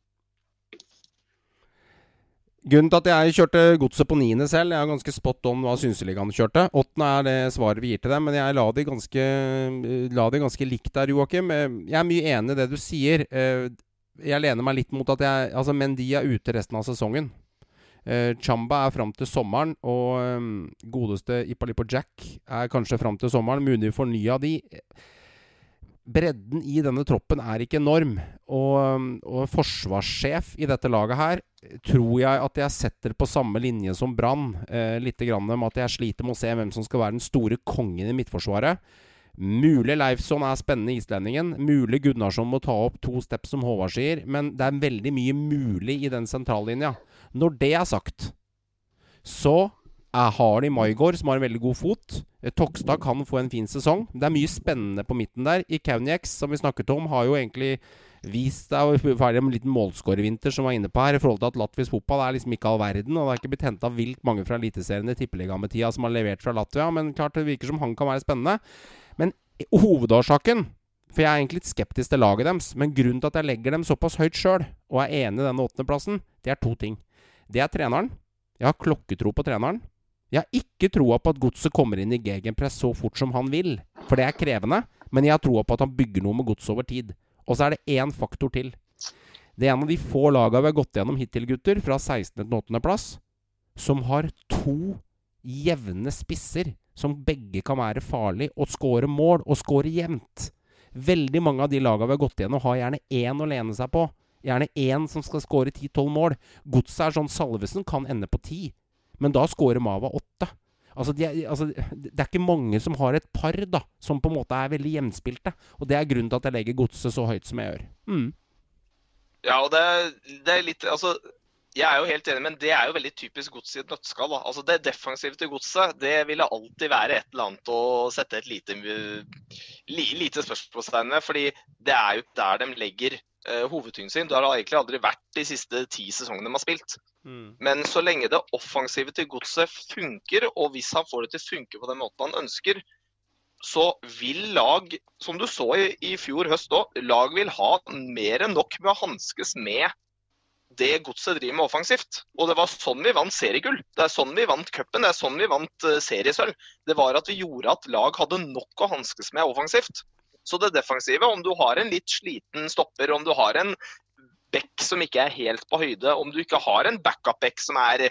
Speaker 1: Grunnen til at jeg kjørte godset på niende selv, jeg er ganske spot on hva Synseligaen kjørte. Åttende er det svaret vi gir til dem, men jeg la det ganske, la det ganske likt der, Joakim. Jeg er mye enig i det du sier. Eh, jeg lener meg litt mot at jeg Altså, Mendy er ute resten av sesongen. Uh, Chamba er fram til sommeren, og um, godeste Ipalipo Jack er kanskje fram til sommeren. Mulig fornya de. Bredden i denne troppen er ikke enorm. Og, um, og forsvarssjef i dette laget her tror jeg at jeg setter på samme linje som Brann. Uh, litt grann med at jeg sliter med å se hvem som skal være den store kongen i Midtforsvaret. Mulig Leifsson er spennende islendingen. Mulig Gunnarsson må ta opp to steps, som Håvard sier. Men det er veldig mye mulig i den sentrallinja. Når det er sagt, så er, har de Maigård, som har en veldig god fot. Tokstad kan få en fin sesong. Det er mye spennende på midten der. I Kauniex, som vi snakket om, har jo egentlig vist deg ferdig en liten målskårervinter som var inne på her, i forhold til at latvisk fotball er liksom ikke all verden. Og det er ikke blitt henta vilt mange fra Eliteserien i tippeligametida som har levert fra Latvia, men klart det virker som han kan være spennende. Hovedårsaken For jeg er egentlig litt skeptisk til laget deres, men grunnen til at jeg legger dem såpass høyt sjøl, og er enig i denne åttendeplassen, det er to ting. Det er treneren. Jeg har klokketro på treneren. Jeg har ikke troa på at godset kommer inn i gegenpress så fort som han vil, for det er krevende. Men jeg har troa på at han bygger noe med godset over tid. Og så er det én faktor til. Det er en av de få laga vi har gått gjennom hittil, gutter, fra 16. til 8. plass, som har to jevne spisser som begge kan være farlig og skåre mål, og skåre jevnt. Veldig mange av de lagene vi har gått gjennom, har gjerne én å lene seg på. Gjerne én som skal skåre 10-12 mål. Godset er sånn Salvesen kan ende på 10, men da skårer Mava 8. Altså, de, altså, det er ikke mange som har et par da, som på en måte er veldig jevnspilte. Og det er grunnen til at jeg legger Godset så høyt som jeg gjør. Mm.
Speaker 3: Ja, og det, det, er litt Altså, jeg er jo helt enig, men det er jo veldig typisk gods i et nøtteskall. Altså det defensive til godset det ville alltid være et eller annet å sette et lite, lite spørsmålstegn ved. fordi det er jo der de legger uh, hovedtyngden sin. Det har egentlig aldri vært de siste ti sesongene de har spilt. Mm. Men så lenge det offensive til godset funker, og hvis han får det til å funke på den måten han ønsker, så vil lag, som du så i, i fjor høst òg, lag vil ha mer enn nok med å hanskes med det godset driver med offensivt. Og det var sånn vi vant seriegull. Det er sånn vi vant cupen, det er sånn vi vant uh, seriesølv. Det var at vi gjorde at lag hadde nok å hanskes med offensivt. Så det defensive, om du har en litt sliten stopper, om du har en back som ikke er helt på høyde, om du ikke har en backup-back som er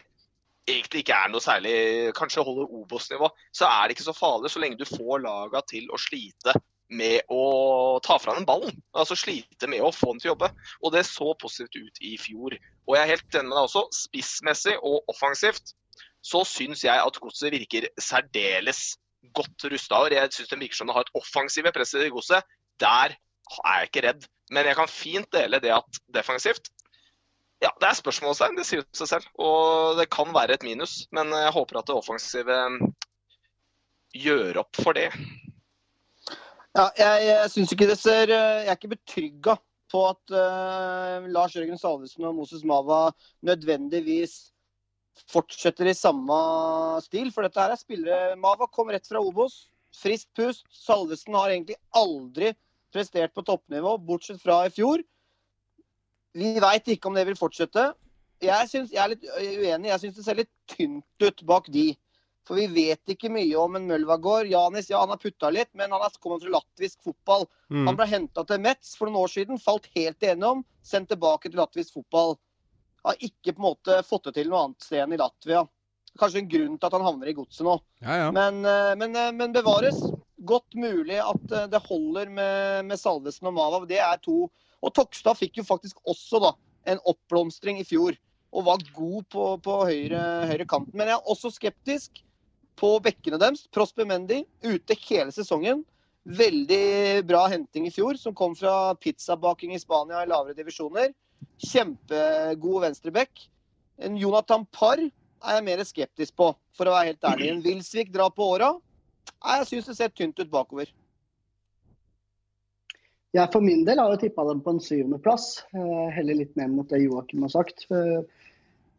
Speaker 3: egentlig ikke er noe særlig Kanskje holder Obos-nivå, så er det ikke så farlig så lenge du får laga til å slite med å ta fra den ballen. Altså slite med å få den til å jobbe. Og det så positivt ut i fjor. Og jeg er helt enig med deg også. Spissmessig og offensivt så syns jeg at godset virker særdeles godt rusta. Jeg syns det virker som det har et offensivt press i godset. Der er jeg ikke redd. Men jeg kan fint dele det at defensivt ja, Det er spørsmålstegn, det sier jo seg selv. Og det kan være et minus. Men jeg håper at det offensive gjør opp for det.
Speaker 2: Ja, jeg, syns ikke det ser Jeg er ikke betrygga på at uh, Lars Jørgen Salvesen og Moses Mava nødvendigvis fortsetter i samme stil. For dette her er spillere Mava kom rett fra Obos. Frist pust. Salvesen har egentlig aldri prestert på toppnivå, bortsett fra i fjor. Vi veit ikke om det vil fortsette. Jeg, synes, jeg er litt uenig. Jeg syns det ser litt tynt ut bak de. For vi vet ikke mye om en Mølvagård. Janis ja, han har putta litt, men han har kommet fra latvisk fotball. Mm. Han ble henta til Metz for noen år siden, falt helt igjennom, sendt tilbake til latvisk fotball. Har ikke på en måte fått det til noe annet sted enn i Latvia. Kanskje en grunn til at han havner i godset nå.
Speaker 1: Ja, ja.
Speaker 2: Men, eh, men, eh, men, bevares. Godt mulig at eh, det holder med, med Salvesen og Mava. Det er to. Og Tokstad fikk jo faktisk også da, en oppblomstring i fjor. Og var god på, på høyre, høyre kanten. Men jeg er også skeptisk på bekkene deres. Prosper Mendy ute hele sesongen. Veldig bra henting i fjor, som kom fra pizzabaking i Spania i lavere divisjoner. Kjempegod venstreback. En Jonathan Parr er jeg mer skeptisk på, for å være helt ærlig. En Wilsvik drar på åra. Jeg syns det ser tynt ut bakover.
Speaker 4: Jeg for min del har jo tippa dem på en syvendeplass. Eh, heller litt mer mot det Joakim har sagt.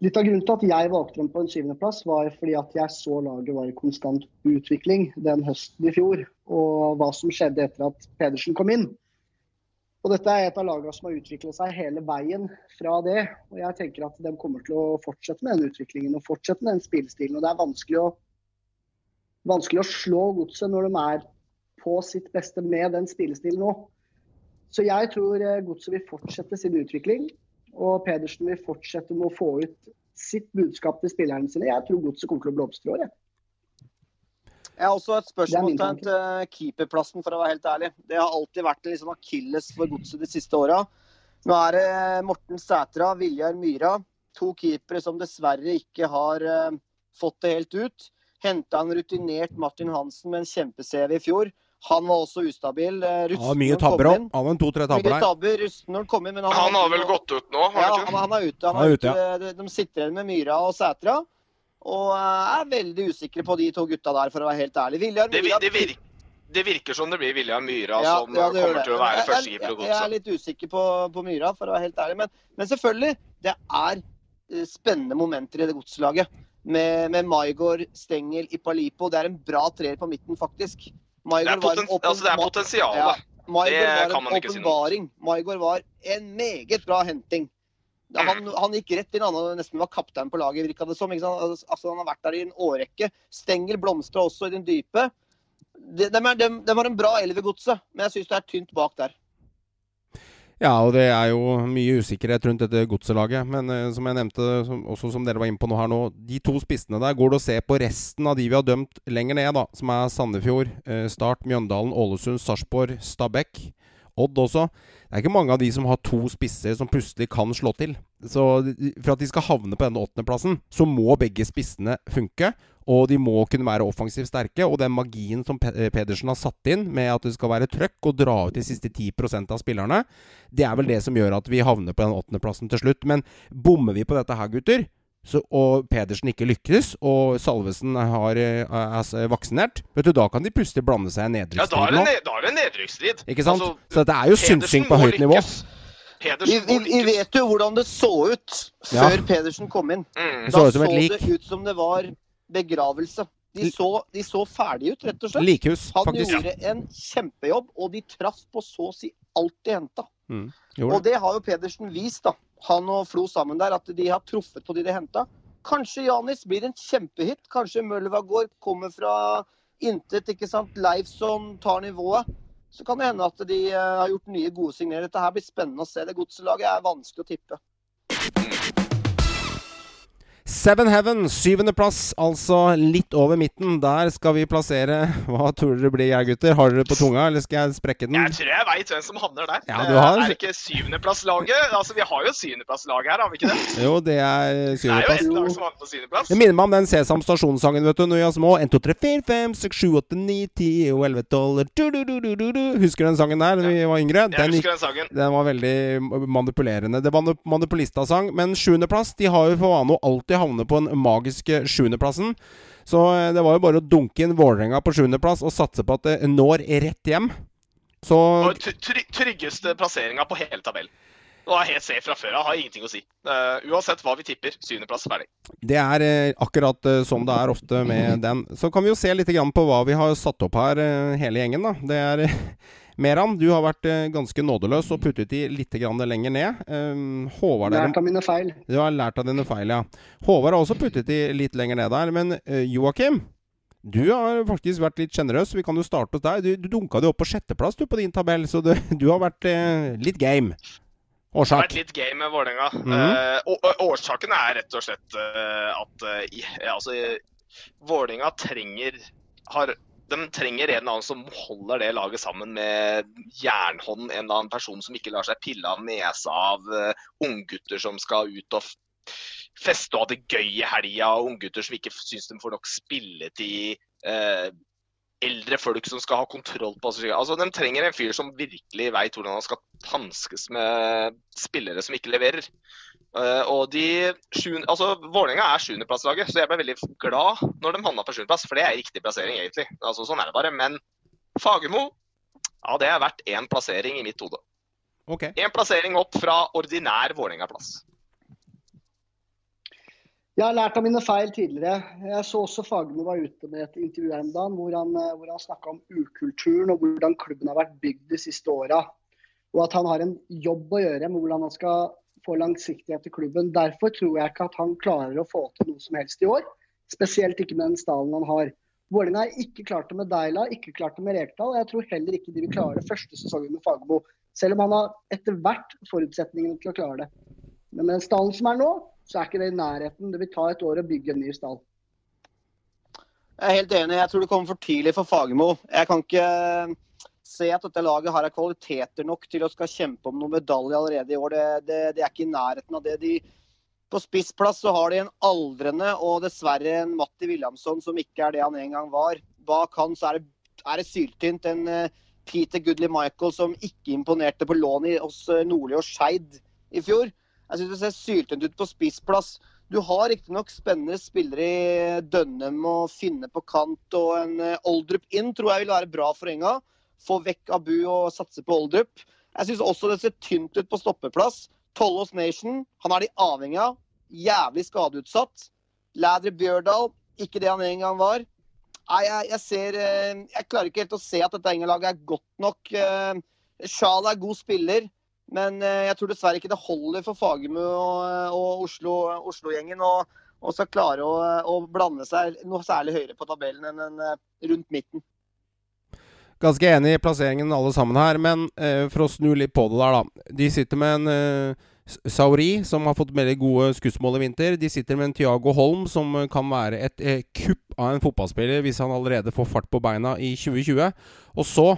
Speaker 4: Litt av grunnen til at jeg valgte dem på en syvendeplass, var fordi at jeg så laget var i konstant utvikling den høsten i fjor. Og hva som skjedde etter at Pedersen kom inn. Og dette er et av lagene som har utviklet seg hele veien fra det. Og jeg tenker at de kommer til å fortsette med den utviklingen og fortsette med den spillestilen. Og det er vanskelig å, vanskelig å slå godset når de er på sitt beste med den spillestilen nå. Så jeg tror eh, Godset vil fortsette sin utvikling. Og Pedersen vil fortsette med å få ut sitt budskap til spillerne sine. Jeg tror Godset kommer til å blomstre i år.
Speaker 2: Jeg har også et spørsmål til uh, keeperplassen, for å være helt ærlig. Det har alltid vært liksom akilles for Godset de siste åra. Nå er det Morten Sætra, Viljar Myra. To keepere som dessverre ikke har uh, fått det helt ut. Henta en rutinert Martin Hansen med en kjempe-CV i fjor. Han var også ustabil.
Speaker 1: Eh, rusten ja, mye tabber òg. Han har to-tre tabber
Speaker 2: der. Mye tabber, rusten når han kom inn. Men
Speaker 3: han, han har vel gått ut nå?
Speaker 2: Har ja, han, han, er ute. Han er ute, ja. De sitter igjen med Myra og Sætra. Og eh, er veldig usikre på de to gutta der, for å være helt ærlig. Viljar,
Speaker 3: det, det, virker, det, virker som det blir Viljar Myra ja, som ja, kommer til å være førstekeeper.
Speaker 2: Jeg, jeg, er litt usikker på, på, Myra, for å være helt ærlig. Men, men selvfølgelig, det er eh, spennende momenter i det godslaget. Med, med Maigård, Stengel, Ipalipo. Det er en bra treer på midten, faktisk.
Speaker 3: Maigård det, er åpen, altså det er potensial. Ja, det kan man ikke si
Speaker 2: var en meget bra henting. Han, han, gikk rett inn, han nesten var kaptein på laget, virka det som. Altså, han har vært der i en årrekke. Stengel blomstra også i den dype. De, de, de, de var en bra elv i godset, men jeg syns det er tynt bak der.
Speaker 1: Ja, og det er jo mye usikkerhet rundt dette godselaget. Men uh, som jeg nevnte, som, også som dere var inne på nå her nå, de to spissene der går det å se på resten av de vi har dømt lenger ned, da. Som er Sandefjord, uh, Start, Mjøndalen, Ålesund, Sarpsborg, Stabæk. Odd også. Det er ikke mange av de som har to spisser som plutselig kan slå til. Så For at de skal havne på denne åttendeplassen, så må begge spissene funke. Og de må kunne være offensivt sterke. Og den magien som eh, Pedersen har satt inn med at det skal være trøkk og dra ut de siste 10 av spillerne, det er vel det som gjør at vi havner på den åttendeplassen til slutt. Men bommer vi på dette her, gutter, så, og Pedersen ikke lykkes, og Salvesen har, er, er vaksinert, vet du, da kan de plutselig blande seg i nedrykksstrid.
Speaker 3: Ja, da er det, da er det nedrykksstrid.
Speaker 1: Ikke sant? Altså, så det er jo synsing på høyt nivå.
Speaker 2: Vi, vi, vi, vet jo hvordan det så ut før ja. Pedersen kom inn. Mm. Da så, så det ut som det var begravelse. De så, de så ferdige ut, rett og slett.
Speaker 1: Likhus,
Speaker 2: Han faktisk. gjorde en kjempejobb, og de traff på så å si alt de henta. Mm, og det har jo Pedersen vist, da. Han og Flo sammen der, at de har truffet på de de henta. Kanskje Janis blir en kjempehit. Kanskje Møllevagård kommer fra intet. ikke sant? Leifson tar nivået. Så kan det hende at de uh, har gjort nye, gode signeringer. Dette her blir spennende å se. Det godselaget er vanskelig å tippe.
Speaker 1: Seven Heaven, syvendeplass, altså litt over midten. Der skal vi plassere Hva tror dere blir, jeg gutter? Har dere på tunga, eller skal jeg sprekke den?
Speaker 3: Jeg tror jeg veit hvem som havner der.
Speaker 1: Ja, du har...
Speaker 3: Er det ikke syvendeplasslaget? Altså, vi har jo syvendeplasslag her, har vi ikke det?
Speaker 1: Jo, det er syvendeplass.
Speaker 3: Det er jo et lag som havner på syvendeplass.
Speaker 1: Det minner meg om den Sesam Stasjon-sangen, vet du, når vi er små. 1, 2, 3, 4, 5, 6, 7, 8, 9, 10 og 11, 12 Husker du den sangen der da vi var yngre?
Speaker 3: Den, jeg husker den sangen.
Speaker 1: Den var veldig manipulerende. Det var manipulista-sang. Men sjuendeplass, de har jo for vane å alltid havne på en magiske sjuendeplassen. Så eh, det var jo bare å dunke inn Vålerenga på sjuendeplass og satse på at det når rett hjem.
Speaker 3: Så Tryggeste plasseringa på hele tabellen. Nå er helt safe fra før av. Har ingenting å si. Uh, uansett hva vi tipper, syvendeplass ferdig.
Speaker 1: Det er uh, akkurat uh, som det er ofte med den. Så kan vi jo se litt på hva vi har satt opp her, hele gjengen. da. Det er Meran, du har vært eh, ganske nådeløs og puttet de litt lenger ned. Um,
Speaker 4: Håvard Lært av mine feil.
Speaker 1: Du har lært av dine feil, ja. Håvard har også puttet de litt lenger ned der. Men uh, Joakim, du har faktisk vært litt sjenerøs. Vi kan jo starte hos deg. Du, du dunka det opp på sjetteplass du, på din tabell, så du, du har vært uh, litt game.
Speaker 3: Årsak? Det har vært litt game med Vålerenga. Mm -hmm. uh, årsaken er rett og slett at altså, Vålerenga trenger har de trenger en eller annen som holder det laget sammen med jernhånd. En eller annen person som ikke lar seg pille av nesa av uh, unggutter som skal ut og feste og ha det gøy i helga. Unggutter som ikke syns de får nok spilletid. Uh, eldre folk som skal ha kontroll på seg. Altså, De trenger en fyr som virkelig veit hvordan han skal hanskes med spillere som ikke leverer. Uh, og de altså Vålerenga er sjuendeplasslaget, så jeg ble veldig glad når de havna på sjuendeplass. For det er riktig plassering, egentlig. Altså, sånn er det bare. Men Fagermo, ja, det er verdt én plassering i mitt hode.
Speaker 1: Okay.
Speaker 3: En plassering opp fra ordinær Vålerenga-plass.
Speaker 4: Jeg har lært av mine feil tidligere. Jeg så også Fagermo var ute med et intervju en dag hvor han, eh, hvor han snakka om ukulturen og hvordan klubben har vært bygd de siste åra. Og at han har en jobb å gjøre med hvordan han skal få langsiktighet i klubben. Derfor tror jeg ikke at han klarer å få til noe som helst i år. Spesielt ikke med den stallen han har. Vålerenga har ikke klart det med Deila, ikke klart det med Rekdal. Jeg tror heller ikke de vil klare det første sesongen med Fagermo. Selv om han har etter hvert forutsetningene til å klare det. Men med den stallen som er nå, så er ikke det i nærheten. Det vil ta et år å bygge en ny stall.
Speaker 2: Jeg er helt enig. Jeg tror det kommer for tidlig for Fagermo. Jeg kan ikke se at dette laget har kvaliteter nok til å skal kjempe om noen medalje allerede i år. Det, det, det, er ikke i nærheten av det. De, på spissplass så har de en aldrende og dessverre en Matti Williamson som ikke er det han en gang var. Bak han så er det, det syltynt. En uh, Peter Goodley Michael som ikke imponerte på lån hos uh, Nordli og Skeid i fjor. Jeg syns det ser syltynt ut på spissplass. Du har riktignok spennende spillere i Dønnem og Finne på kant, og en eh, Oldrup inn tror jeg vil være bra for Enga. Få vekk Abu og satse på Oldrup. Jeg syns også det ser tynt ut på stoppeplass. Tollås Nation, han er de avhengig av. Jævlig skadeutsatt. Lædre Bjørdal, ikke det han en gang var. Nei, jeg, jeg, ser eh, Jeg klarer ikke helt å se at dette Engelaget er godt nok. Eh, er god spiller. Men eh, jeg tror dessverre ikke det holder for Fagermo og, og Oslo-gjengen Oslo å skal klare å, å, blande seg noe særlig høyere på tabellen enn en, rundt midten.
Speaker 1: Ganske enig i plasseringen alle sammen her, men eh, for å snu litt på det der, da. De sitter med en eh, Sauri, som har fått veldig gode skussmål i vinter. De sitter med en Tiago Holm, som kan være et eh, kupp av en fotballspiller hvis han allerede får fart på beina i 2020. Og så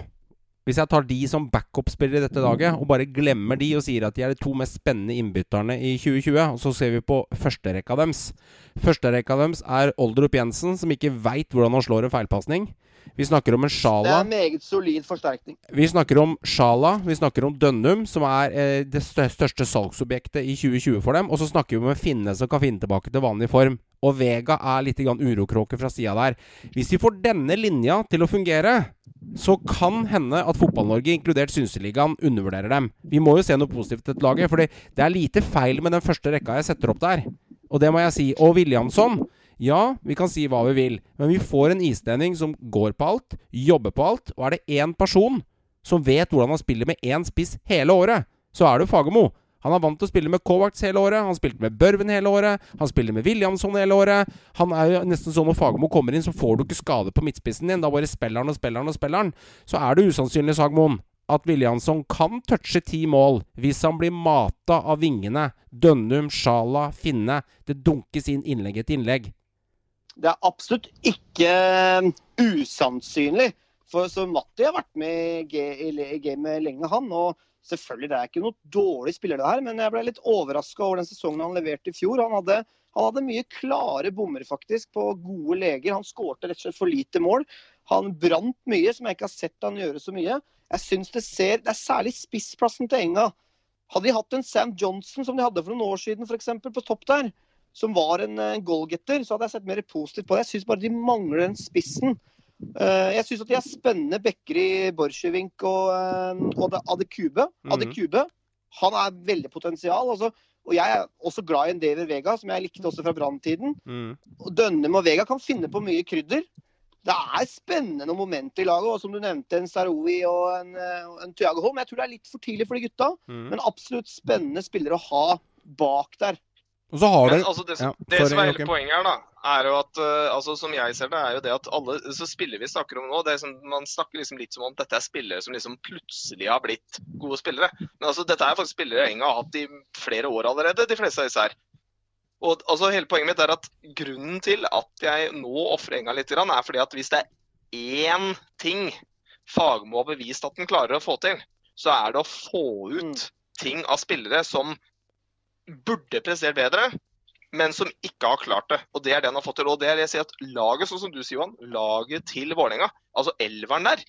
Speaker 1: hvis jeg tar de som backup-spillere i dette laget, og bare glemmer de og sier at de er de to mest spennende innbytterne i 2020, og så ser vi på førsterekka deres Førsterekka deres er Oldrup Jensen, som ikke veit hvordan han slår en feilpasning. Vi snakker om en Sjala.
Speaker 2: Det er en meget solid forsterkning.
Speaker 1: Vi snakker om Sjala. Vi snakker om Dønnum, som er eh, det største salgsobjektet i 2020 for dem. Og så snakker vi om en Finne som kan finne tilbake til vanlig form. Og Vega er litt urokråke fra sida der. Hvis de får denne linja til å fungere, så kan hende at Fotball-Norge, inkludert Synseligaen, undervurderer dem. Vi må jo se noe positivt til laget, for det er lite feil med den første rekka jeg setter opp der. Og det må jeg si. Og Williamson ja, vi kan si hva vi vil, men vi får en islending som går på alt, jobber på alt, og er det én person som vet hvordan han spiller med én spiss hele året, så er det Fagermo. Han er vant til å spille med Kovacs hele året, han spilte med Børven hele året, han spiller med Williamson hele året. Han er jo nesten sånn når Fagermo kommer inn, så får du ikke skade på midtspissen din. Da bare spiller han og spiller han og spiller han. Så er det usannsynlig, Sagmoen, at Williamson kan touche ti mål hvis han blir mata av vingene. Dønnum, Sjala, Finne. Det dunkes inn innlegg etter innlegg.
Speaker 2: Det er absolutt ikke um, usannsynlig. For så Matti har vært med i gamet lenge, han. Og selvfølgelig, det er ikke noe dårlig spiller, det her. Men jeg ble litt overraska over den sesongen han leverte i fjor. Han hadde, han hadde mye klare bommer, faktisk, på gode leger. Han skårte rett og slett for lite mål. Han brant mye, som jeg ikke har sett han gjøre så mye. Jeg synes Det ser, det er særlig spissplassen til Enga. Hadde de hatt en Sam Johnson som de hadde for noen år siden, f.eks. på topp der, som var en, en goalgetter, så hadde jeg sett mer positivt på det. Jeg syns bare de mangler den spissen. Uh, jeg syns at de er spennende backer i Borsjevink og, uh, og Adekube. Mm. Adekube. Han er veldig potensial. Altså, og jeg er også glad i en David Vega, som jeg likte også fra Brann-tiden. Mm. Dønnem og Vega kan finne på mye krydder. Det er spennende momenter i laget. Og som du nevnte, en Saroui og en, eh, en Thiago Holm. Jeg tror det er litt for tidlig for de gutta, mm. men absolutt spennende spillere å ha bak der.
Speaker 1: Og så har
Speaker 3: Men, altså, det, ja, det som er hele poenget her, da, er jo at uh, altså, som jeg ser det, er jo det at alle så spillere vi snakker om nå det er som, Man snakker liksom litt som om dette er spillere som liksom plutselig har blitt gode spillere. Men altså, dette er faktisk spillere Enga har hatt i flere år allerede, de fleste av disse her. Og altså, hele Poenget mitt er at grunnen til at jeg nå ofrer Enga litt, er fordi at hvis det er én ting Fagmo har bevist at den klarer å få til, så er det å få ut mm. ting av spillere som burde prestert bedre, men som ikke har klart det. Og det er det han har fått til. Og det er det jeg sier at laget, sånn som du sier, Johan, laget til Vålerenga, altså elveren der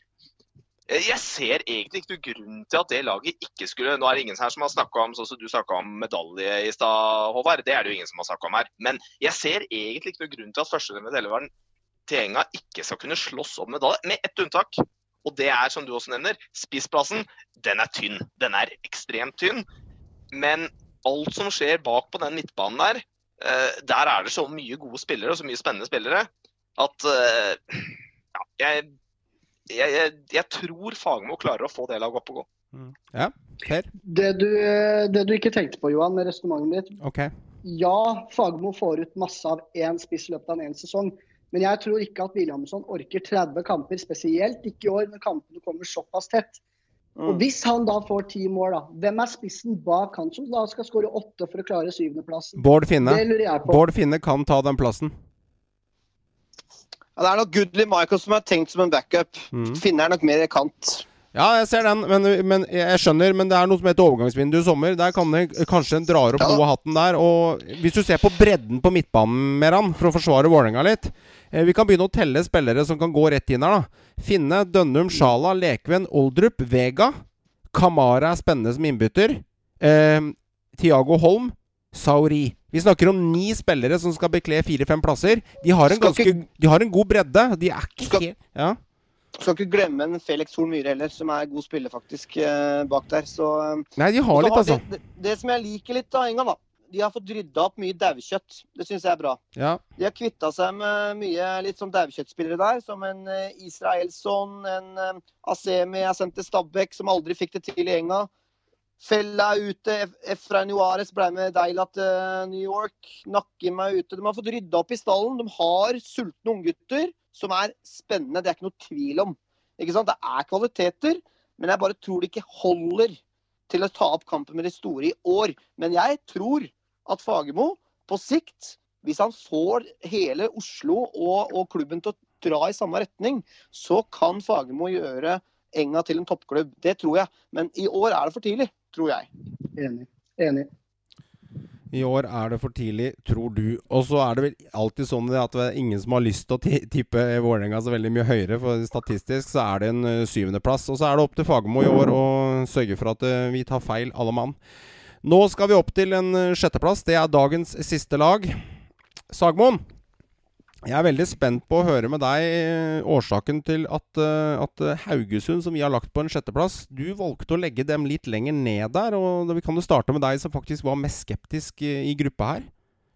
Speaker 3: eh, jeg ser egentlig ikke noen grunn til at det laget ikke skulle Nå er det ingen her som har snakka om sånn som du om medalje i stad, Håvard. Det er det jo ingen som har snakka om her. Men jeg ser egentlig ikke noen grunn til at førsterennen til elveren til Enga ikke skal kunne slåss om medalje, med ett unntak. Og det er, som du også nevner, spissplassen. Den er tynn. Den er ekstremt tynn. Men alt som skjer bak på den midtbanen der, der er det så mye gode spillere og så mye spennende spillere at eh, ja, jeg, jeg, jeg, jeg, tror Fagermo klarer å få det laget opp og gå.
Speaker 1: Mm. Ja, Per?
Speaker 4: Det du, det du ikke tenkte på, Johan, med resonnementet ditt.
Speaker 1: Okay.
Speaker 4: Ja, Fagermo får ut masse av én spiss i løpet av en sesong. Men jeg tror ikke at Williamson orker 30 kamper, spesielt ikke i år når kampene kommer såpass tett. Og mm. Hvis han da får ti mål, da, hvem er spissen bak han som da skal skåre åtte for å klare syvendeplassen?
Speaker 1: Bård Finne. Bård Finne kan ta den plassen.
Speaker 2: Ja, det er nok Goodley Michael som er tenkt som en backup. Mm. Finne er nok mer kant.
Speaker 1: Ja, jeg ser den, men, men, jeg skjønner. Men det er noe som heter overgangsvindu i sommer. Der kan det kanskje en drar opp ja. noe av hatten der. Og hvis du ser på bredden på midtbanen, Meran, for å forsvare Vålerenga litt eh, Vi kan begynne å telle spillere som kan gå rett inn her, da. Finne, Dønnum, Sjala, Lekven, Oldrup, Vega. Kamara er spennende som innbytter. Eh, Tiago Holm, Sauri. Vi snakker om ni spillere som skal bekle fire-fem plasser. De har en, ganske, de har en god bredde. De er ikke skal, helt ja.
Speaker 2: Skal ikke glemme en Felix Horn Myhre heller, som er god spiller faktisk eh, bak der. Så,
Speaker 1: eh, Nei, de har litt, altså.
Speaker 2: Det, det, det, som jeg liker litt av Enga, da, de har fått rydda opp mye daukjøtt. Det syns jeg er bra.
Speaker 1: Ja.
Speaker 2: De har kvitta seg med mye litt sånn daukjøttspillere der, som en uh, Israelsson, en uh, Asemi jeg sendte Stabæk, som aldri fikk det til i Enga. Fella er ute. Efrain Juarez ble med Deila til uh, New York. Nakkim er ute. De har fått rydda opp i stallen. De har sultne unggutter som er spennende. Det er ikke noe tvil om. Ikke sant? Det er kvaliteter, men jeg bare tror det ikke holder til å ta opp kampen med de store i år. Men jeg tror at Fagermo på sikt, hvis han får hele Oslo og, og, klubben til å dra i samme retning, så kan Fagermo gjøre Enga til en toppklubb. Det tror jeg. Men i år er det for tidlig, tror jeg.
Speaker 4: Enig. Enig.
Speaker 1: I år er det for tidlig, tror du. Og så er det vel alltid sånn at det er ingen som har lyst til å tippe Vålerenga så veldig mye høyere, for statistisk så er det en uh, syvendeplass. Og så er det opp til Fagermo i år å sørge for at uh, vi tar feil, alle mann. Nå skal vi opp til en uh, sjetteplass. Det er dagens siste lag. Sagmoen, jeg er veldig spent på å høre med deg eh, årsaken til at, eh, at, eh, Haugesund, som vi har lagt på en sjetteplass, du valgte å legge dem litt lenger ned der. og Vi kan jo starte med deg som faktisk var mest skeptisk i gruppa her.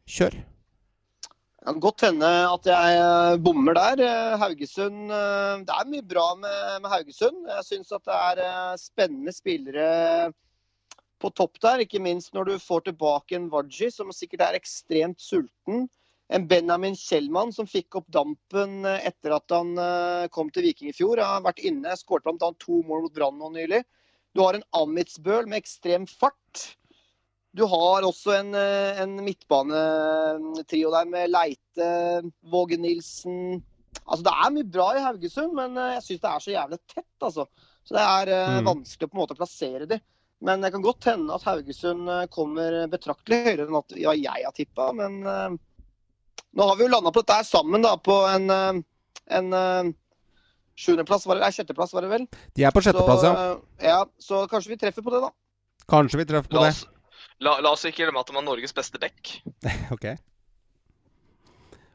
Speaker 1: Kjør.
Speaker 2: Det kan godt hende at jeg bommer der. Haugesund Det er mye bra med, med Haugesund. Jeg syns at det er spennende spillere på topp der. Ikke minst når du får tilbake en Waji, som sikkert er ekstremt sulten en Benjamin Kjellmann som fikk opp dampen eh, etter at han eh, kom til Viking i fjor. Han har vært inne, skåret bl.a. to mål mot Brann nå nylig. Du har en Amitsbøl med ekstrem fart. Du har også en, eh, en midtbanetrio der med Leite, Våge Nilsen Altså, det er mye bra i Haugesund, men jeg syns det er så jævlig tett, altså. Så det er mm. vanskelig på en måte å plassere de. Men det kan godt hende at Haugesund kommer betraktelig høyere enn at ja, jeg har tippa. Men nå har vi jo landa på dette her sammen da, på en, eh, en eh, sjuendeplass, var det, nei, sjetteplass var det vel?
Speaker 1: De er på sjetteplass, ja.
Speaker 2: Eh, ja. Så kanskje vi treffer på det, da.
Speaker 1: Kanskje vi treffer på la oss,
Speaker 3: det. La, la, oss ikke glemme at de var Norges beste dekk.
Speaker 1: ok.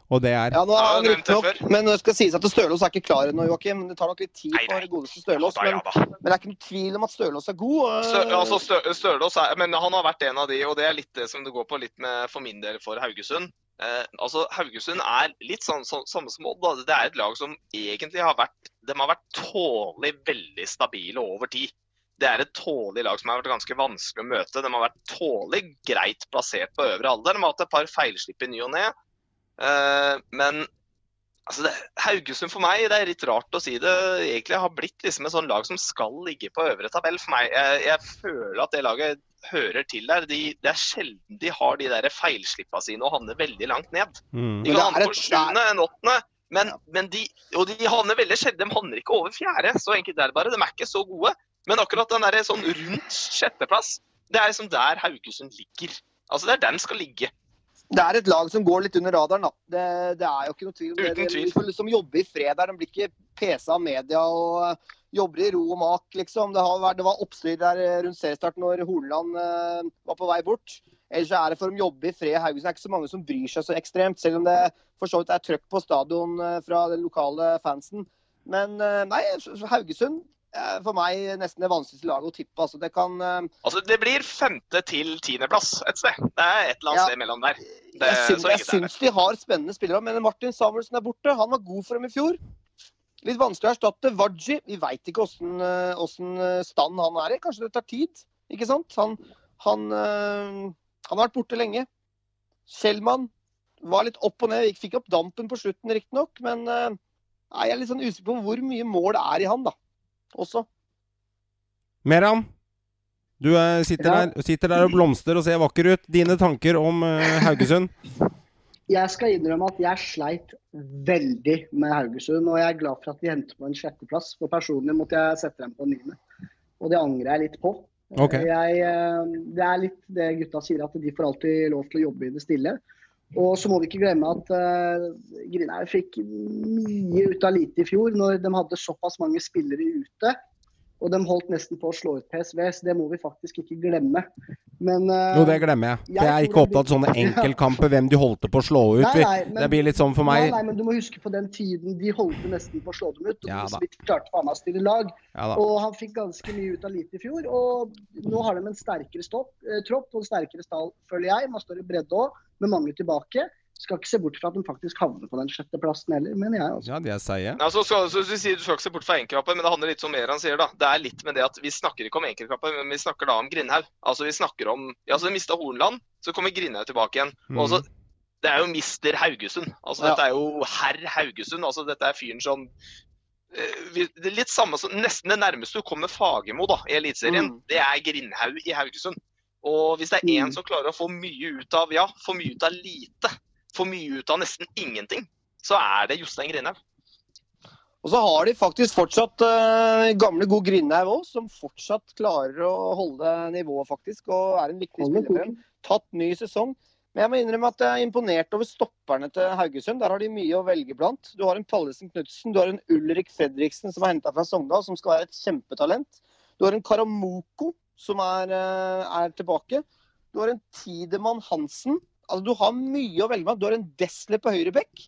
Speaker 1: Og det er
Speaker 2: Ja, nå er han nok, men det skal sies at Stølås er ikke klar ennå, Joakim. Det tar nok litt tid for det godeste Stølås. Men, men, det er ikke noe tvil om at Stølås er god.
Speaker 3: Stø, altså, Stø, Stølås er, men han har vært en av de, og det er litt det som det går på litt med for min del for Haugesund. Eh, altså Haugesund er litt sånn, så, samme som Odd. Det er et lag som egentlig har vært de har vært tålelig veldig stabile over tid. Det er et tålelig lag som har vært ganske vanskelig å møte. De har vært tålelig greit plassert på øvre alder. De har hatt et par feilslipp i ny og ne. Eh, men altså det, Haugesund for meg, det er litt rart å si det, egentlig har blitt liksom et sånn lag som skal ligge på øvre tabell for meg. Jeg, jeg føler at det laget hører til der. De, det er sjelden de har de der feilslippa sine og havner veldig langt ned. Mm. De kan havne på sjuende enn åttende, men, men, de, og de havner veldig sjelden. De havner ikke over fjerde. Så enkelt er det bare. De er ikke så gode. Men akkurat den der sånn rundt sjetteplass, det er liksom der Haugesund ligger. Altså Det er der den skal ligge.
Speaker 2: Det er et lag som går litt under radaren, da. Det, det er jo ikke noe tvil om det. De får liksom jobbe i fred der. De blir ikke pesa av media og jobber i ro og mak, liksom. Det, vært, det var oppstyr der rundt seriestart når Horneland uh, var på vei bort. Ellers er det for å jobbe i fred Haugesund. Er ikke så mange som bryr seg så ekstremt, selv om det for så vidt er trøkk på stadion fra den lokale fansen. Men nei, Haugesund for meg nesten det vanskeligste laget å tippe. Altså, det kan uh...
Speaker 3: Altså, det blir femte til tiendeplass et sted. Det er et eller annet ja. sted mellom der.
Speaker 2: Det, jeg syns, jeg syns de har spennende spillere, men Martin Samuelsen er borte. Han var god for dem i fjor. Litt vanskelig å erstatte. Waji, vi veit ikke åssen eh, stand han er i. Kanskje det tar tid, ikke sant? Han, han, han har vært borte lenge. Kjellmann var litt opp og ned. Fikk opp dampen på slutten, riktignok, men jeg er litt sånn usikker på hvor mye mål det er i han, da også.
Speaker 1: Meran, du er, sitter, ja. der, sitter, der, og blomstrer og ser vakker ut. Dine tanker om uh, Haugesund?
Speaker 4: Jeg skal innrømme at jeg sleit veldig med Haugesund. Og jeg er glad for at vi henter på en sjetteplass. For personlig måtte jeg sette dem på niende. Og det angrer jeg litt på.
Speaker 1: Okay.
Speaker 4: Jeg, eh, det er litt det gutta sier, at de får alltid lov til å jobbe i det stille. Og så må vi ikke glemme at uh, Grindheim fikk mye ut av lite i fjor, når de hadde såpass mange spillere ute. Og de holdt nesten på å slå ut PSV, så det må vi faktisk ikke glemme. Men uh,
Speaker 1: Jo, det glemmer jeg. jeg, jeg er ikke opptatt av sånne enkeltkamper, hvem de holdt på å slå ut. Nei, nei, men, det blir litt sånn for meg.
Speaker 4: Nei, nei, men du må huske på den tiden de holdt nesten på å slå dem ut. Og ja, de klarte faen meg å stille lag. Ja, og han fikk ganske mye ut av lite i fjor. Og nå har de en sterkere stopp, eh, tropp og en sterkere stall, føler jeg. Man står i bredde òg, med mange tilbake skal ikke se bort fra at de faktisk havner på den sjetteplassen heller, mener jeg. Altså.
Speaker 1: Ja, det er seige.
Speaker 3: Altså, så, så, så, du sier du skal ikke se bort fra enkeltkamper, men det handler litt om mer han sier, da. Det er litt med det at vi snakker ikke om enkeltkamper, men vi snakker da om Grindhaug. Altså, vi snakker om Ja, så mista Hornland, så kommer Grindhaug tilbake igjen. Mm. Og så det er jo mister Haugesund. Altså, ja. Dette er jo herr Haugesund. altså Dette er fyren som uh, det er litt samme som, Nesten det nærmeste du kommer Fagermo da, i Eliteserien, mm. det er Grindhaug i Haugesund. Og hvis det er én mm. som klarer å få mye ut av ja, få mye ut av lite, får mye ut av nesten ingenting, så er det Jostein Grindhaug.
Speaker 2: Og så har de faktisk fortsatt uh, gamle, gode Grindhaug òg, som fortsatt klarer å holde nivået, faktisk. Og er en viktig spiller. Tatt ny sesong. Men jeg må innrømme at jeg er imponert over stopperne til Haugesund. Der har de mye å velge blant. Du har en Pallesen Knutsen, du har en Ulrik Fredriksen som er henta fra Sogndal, som skal være et kjempetalent. Du har en Karamoko som er, uh, er tilbake. Du har en Tidemann Hansen Altså, du har mye å velge med. Du har en Desle på høyre bekk.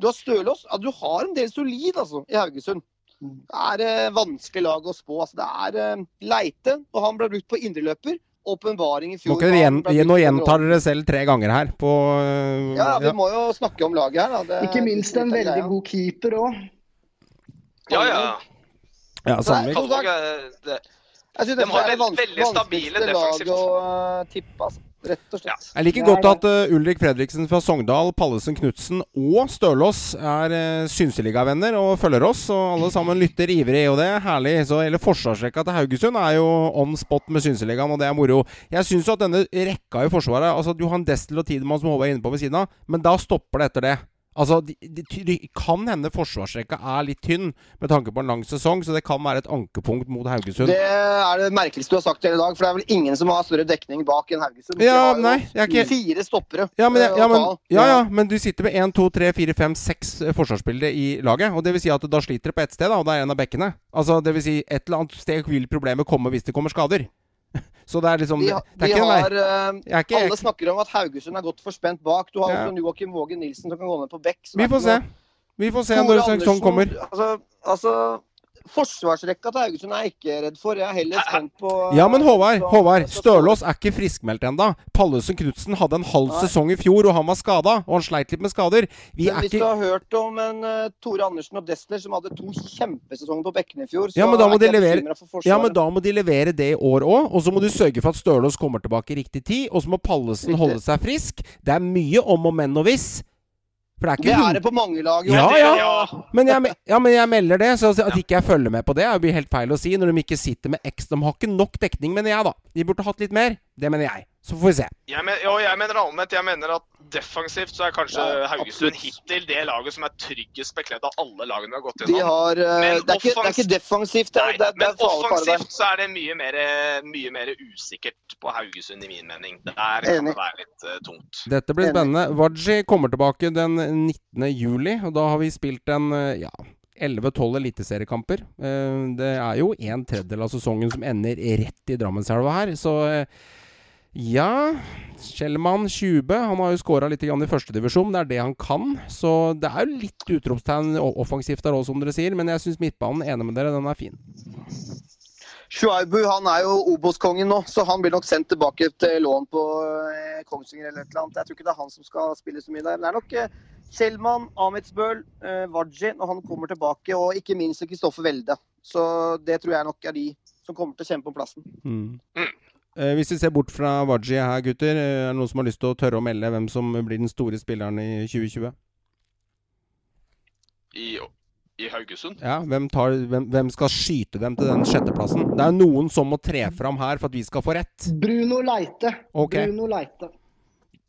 Speaker 2: Du har Stølås. Altså, du har en del solid altså, i Haugesund. Det er eh, vanskelig lag å spå. Altså, det er eh, Leite, og han ble brukt på indreløper. Åpenbaring i fjor.
Speaker 1: Gjen, nå gjentar dere selv tre ganger her på uh,
Speaker 2: ja, vi ja. må jo snakke om laget her.
Speaker 4: Det, Ikke minst en veldig greia. god keeper òg.
Speaker 3: Ja, ja.
Speaker 1: ja Sandvik.
Speaker 3: Jeg synes det er det veldig stabile defensivt.
Speaker 2: Lag å uh, tippe, altså. Rett og slett. Ja.
Speaker 1: Jeg liker godt at uh, Ulrik Fredriksen fra Sogndal, Pallesen Knutsen og Stølås er uh, Synseligavenner og følger oss. Og alle sammen lytter ivrig, og det er herlig. Så hele forsvarsrekka til Haugesund er jo on spot med Synseligaen, og det er moro. Jeg syns at denne rekka i Forsvaret Altså Johan Destel og Tidemann som Håvard er inne på ved siden av, men da stopper det etter det. Altså, det de, de, kan hende forsvarsrekka er litt tynn med tanke på en lang sesong, så det kan være et ankepunkt mot Haugesund.
Speaker 2: Det er det merkeligste du har sagt hele dag, for det er vel ingen som har større dekning bak enn Haugesund.
Speaker 1: Ja, nei, ikke...
Speaker 2: Fire stoppere.
Speaker 1: Ja men, ja, men, ja, ja, men du sitter med én, to, tre, fire, fem, seks eh, forsvarsspillere i laget. Og det vil si at da sliter det på ett sted, da, og det er en av bekkene. Altså, det vil si, et eller annet sted vil problemet komme hvis det kommer skader. Så det er liksom
Speaker 2: de, det er de har, uh, ikke, Alle snakker om at Haugesund er godt forspent bak. Du har ja. også Joakim Vågen Nilsen som kan gå ned på bekk.
Speaker 1: Vi får se. Vi får se når sesongen kommer.
Speaker 2: Altså, altså Forsvarsrekka til Haugesund er jeg ikke redd for. Jeg er heller spent på
Speaker 1: Ja, men Håvard, Håvard Stølås er ikke friskmeldt ennå. Pallesen Knutsen hadde en halv sesong i fjor, og han var skada. Og han sleit litt med skader.
Speaker 2: Vi men hvis ikke... du har hørt om en uh, Tore Andersen og Destler, som hadde to kjempesesonger på bekkene i fjor, så
Speaker 1: ja, men da må er jeg levere... bekymra for Forsvaret. Ja, men da må de levere det i år òg. Og så må du sørge for at Stølås kommer tilbake i riktig tid. Og så må Pallesen holde seg frisk. Det er mye om og men og hvis.
Speaker 2: For det er, ikke
Speaker 1: det
Speaker 2: er det på mange lag.
Speaker 1: Ja, ja. Men jeg, ja, men jeg melder det. Så at ikke jeg følger med på det, blir helt feil å si. Når de ikke sitter med X. De har ikke nok dekning, mener jeg, da. De burde hatt litt mer. Det mener jeg. Så får vi se.
Speaker 3: Jeg, mener, jo, jeg mener allment. Jeg mener at defensivt så er kanskje ja, Haugesund hittil det laget som er tryggest bekledd av alle lagene vi har gått
Speaker 2: gjennom. De har, men det, er ikke, det, er ikke, defensivt. Det,
Speaker 3: nei, det, det men offensivt så er det mye mer, mye mer, usikkert på Haugesund, i min mening. Der kan det være litt uh, tungt.
Speaker 1: Dette blir spennende. Waji kommer tilbake den 19. juli, og da har vi spilt en uh, ja, 11-12 eliteseriekamper. Det er jo en tredjedel av sesongen som ender rett i Drammenselva her, så ja Kjellmann Tjube han har jo skåra litt i førstedivisjon. Det er det han kan. Så det er jo litt utropstegn offensivt der òg, som dere sier. Men jeg syns midtbanen, enig med dere, den er fin.
Speaker 2: Shuaibu han er jo Obos-kongen nå, så han blir nok sendt tilbake til lån på eh, Kongsvinger eller et eller annet. Jeg tror ikke det er han som skal spille så mye der. Men det er nok eh, Kjellmann, Amitsbøl, eh, Waji når han kommer tilbake, og ikke minst Kristoffer Welde. Så det tror jeg nok er de som kommer til å kjempe om plassen. Mm.
Speaker 1: Eh, hvis vi ser bort fra Waji her, gutter, eh, er det noen som har lyst til å tørre å melde hvem som blir den store spilleren i 2020?
Speaker 3: I, i Haugesund?
Speaker 1: Ja, hvem, tar, hvem, hvem, skal skyte dem til den sjetteplassen? Det er noen som må tre fram her for at vi skal få rett.
Speaker 4: Bruno Leite.
Speaker 1: Okay.
Speaker 4: Bruno Leite.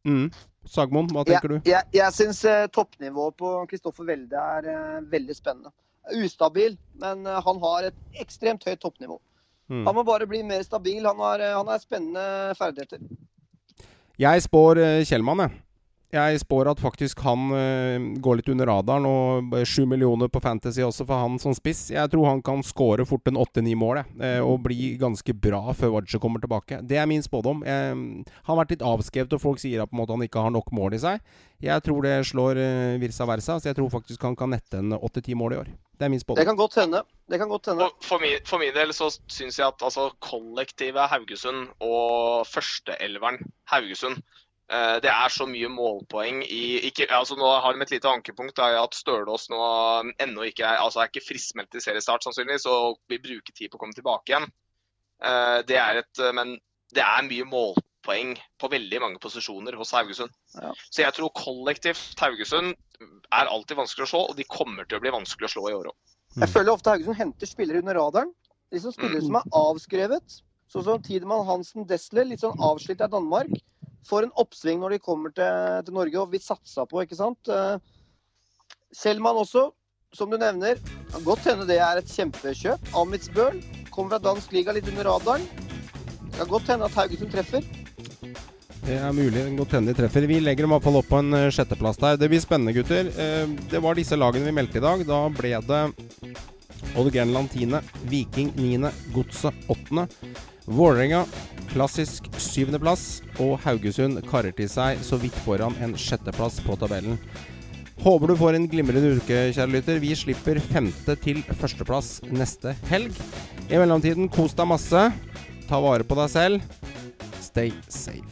Speaker 1: Mm. Sagmoen, hva tenker
Speaker 2: ja, du? Jeg, jeg syns eh, toppnivået på Kristoffer Welde er eh, veldig spennende. Ustabil, men eh, han har et ekstremt høyt toppnivå. Mm. Han må bare bli mer stabil. Han har, han har spennende ferdigheter.
Speaker 1: Jeg spår uh, Kjellmann, jeg. Jeg spår at faktisk han uh, går litt under radaren. Og sju millioner på Fantasy også for han som spiss. Jeg tror han kan skåre fort en åtte-ni mål og bli ganske bra før Wadje kommer tilbake. Det er min spådom. Uh, han har vært litt avskrevet, og folk sier at han ikke har nok mål i seg. Jeg tror det slår Virsa Versa, så jeg tror faktisk han kan nette en åtte-ti mål i år. Det er min spådom.
Speaker 2: Det kan godt hende. Det kan godt hende.
Speaker 3: For min, for min del så syns jeg at altså, kollektivet Haugesund og førsteelveren Haugesund uh, det er så mye målpoeng i ikke, altså Nå har de et lite ankepunkt. Da, at Stølås nå ennå ikke er, altså er ikke friskmeldt til seriestart, sannsynligvis, og vil bruke tid på å komme tilbake igjen. Uh, det er et, men det er mye målpoeng poeng på veldig mange posisjoner hos Haugesund. Ja. Så jeg tror kollektivt Haugesund er alltid vanskelig å slå, og de kommer til å bli vanskelig å slå i år òg.
Speaker 2: Jeg føler ofte Haugesund henter spillere under radaren. De som spillere mm. som er avskrevet. Sånn som Tidemann Hansen Desler, litt sånn avslitt av Danmark. Får en oppsving når de kommer til, til Norge, og vil satsa på, ikke sant. Selman Kjellmann også, som du nevner. Kan godt hende det er et kjempekjøp. Amitsbøl kommer fra dansk liga litt under radaren. Det kan godt hende at Haugesund treffer.
Speaker 1: Det er mulig. Godt hende de treffer. Vi legger dem i hvert fall opp på en uh, sjetteplass der. Det blir spennende, gutter. Uh, det var disse lagene vi meldte i dag. Da ble det Odd Grenland 10., Viking 9., Godset 8., Vålerenga klassisk syvendeplass, og Haugesund karer til seg så vidt foran en sjetteplass på tabellen. Håper du får en glimrende uke, kjære lytter. Vi slipper femte til førsteplass neste helg. I mellomtiden, kos deg masse. Ta vare på deg selv. Stay safe.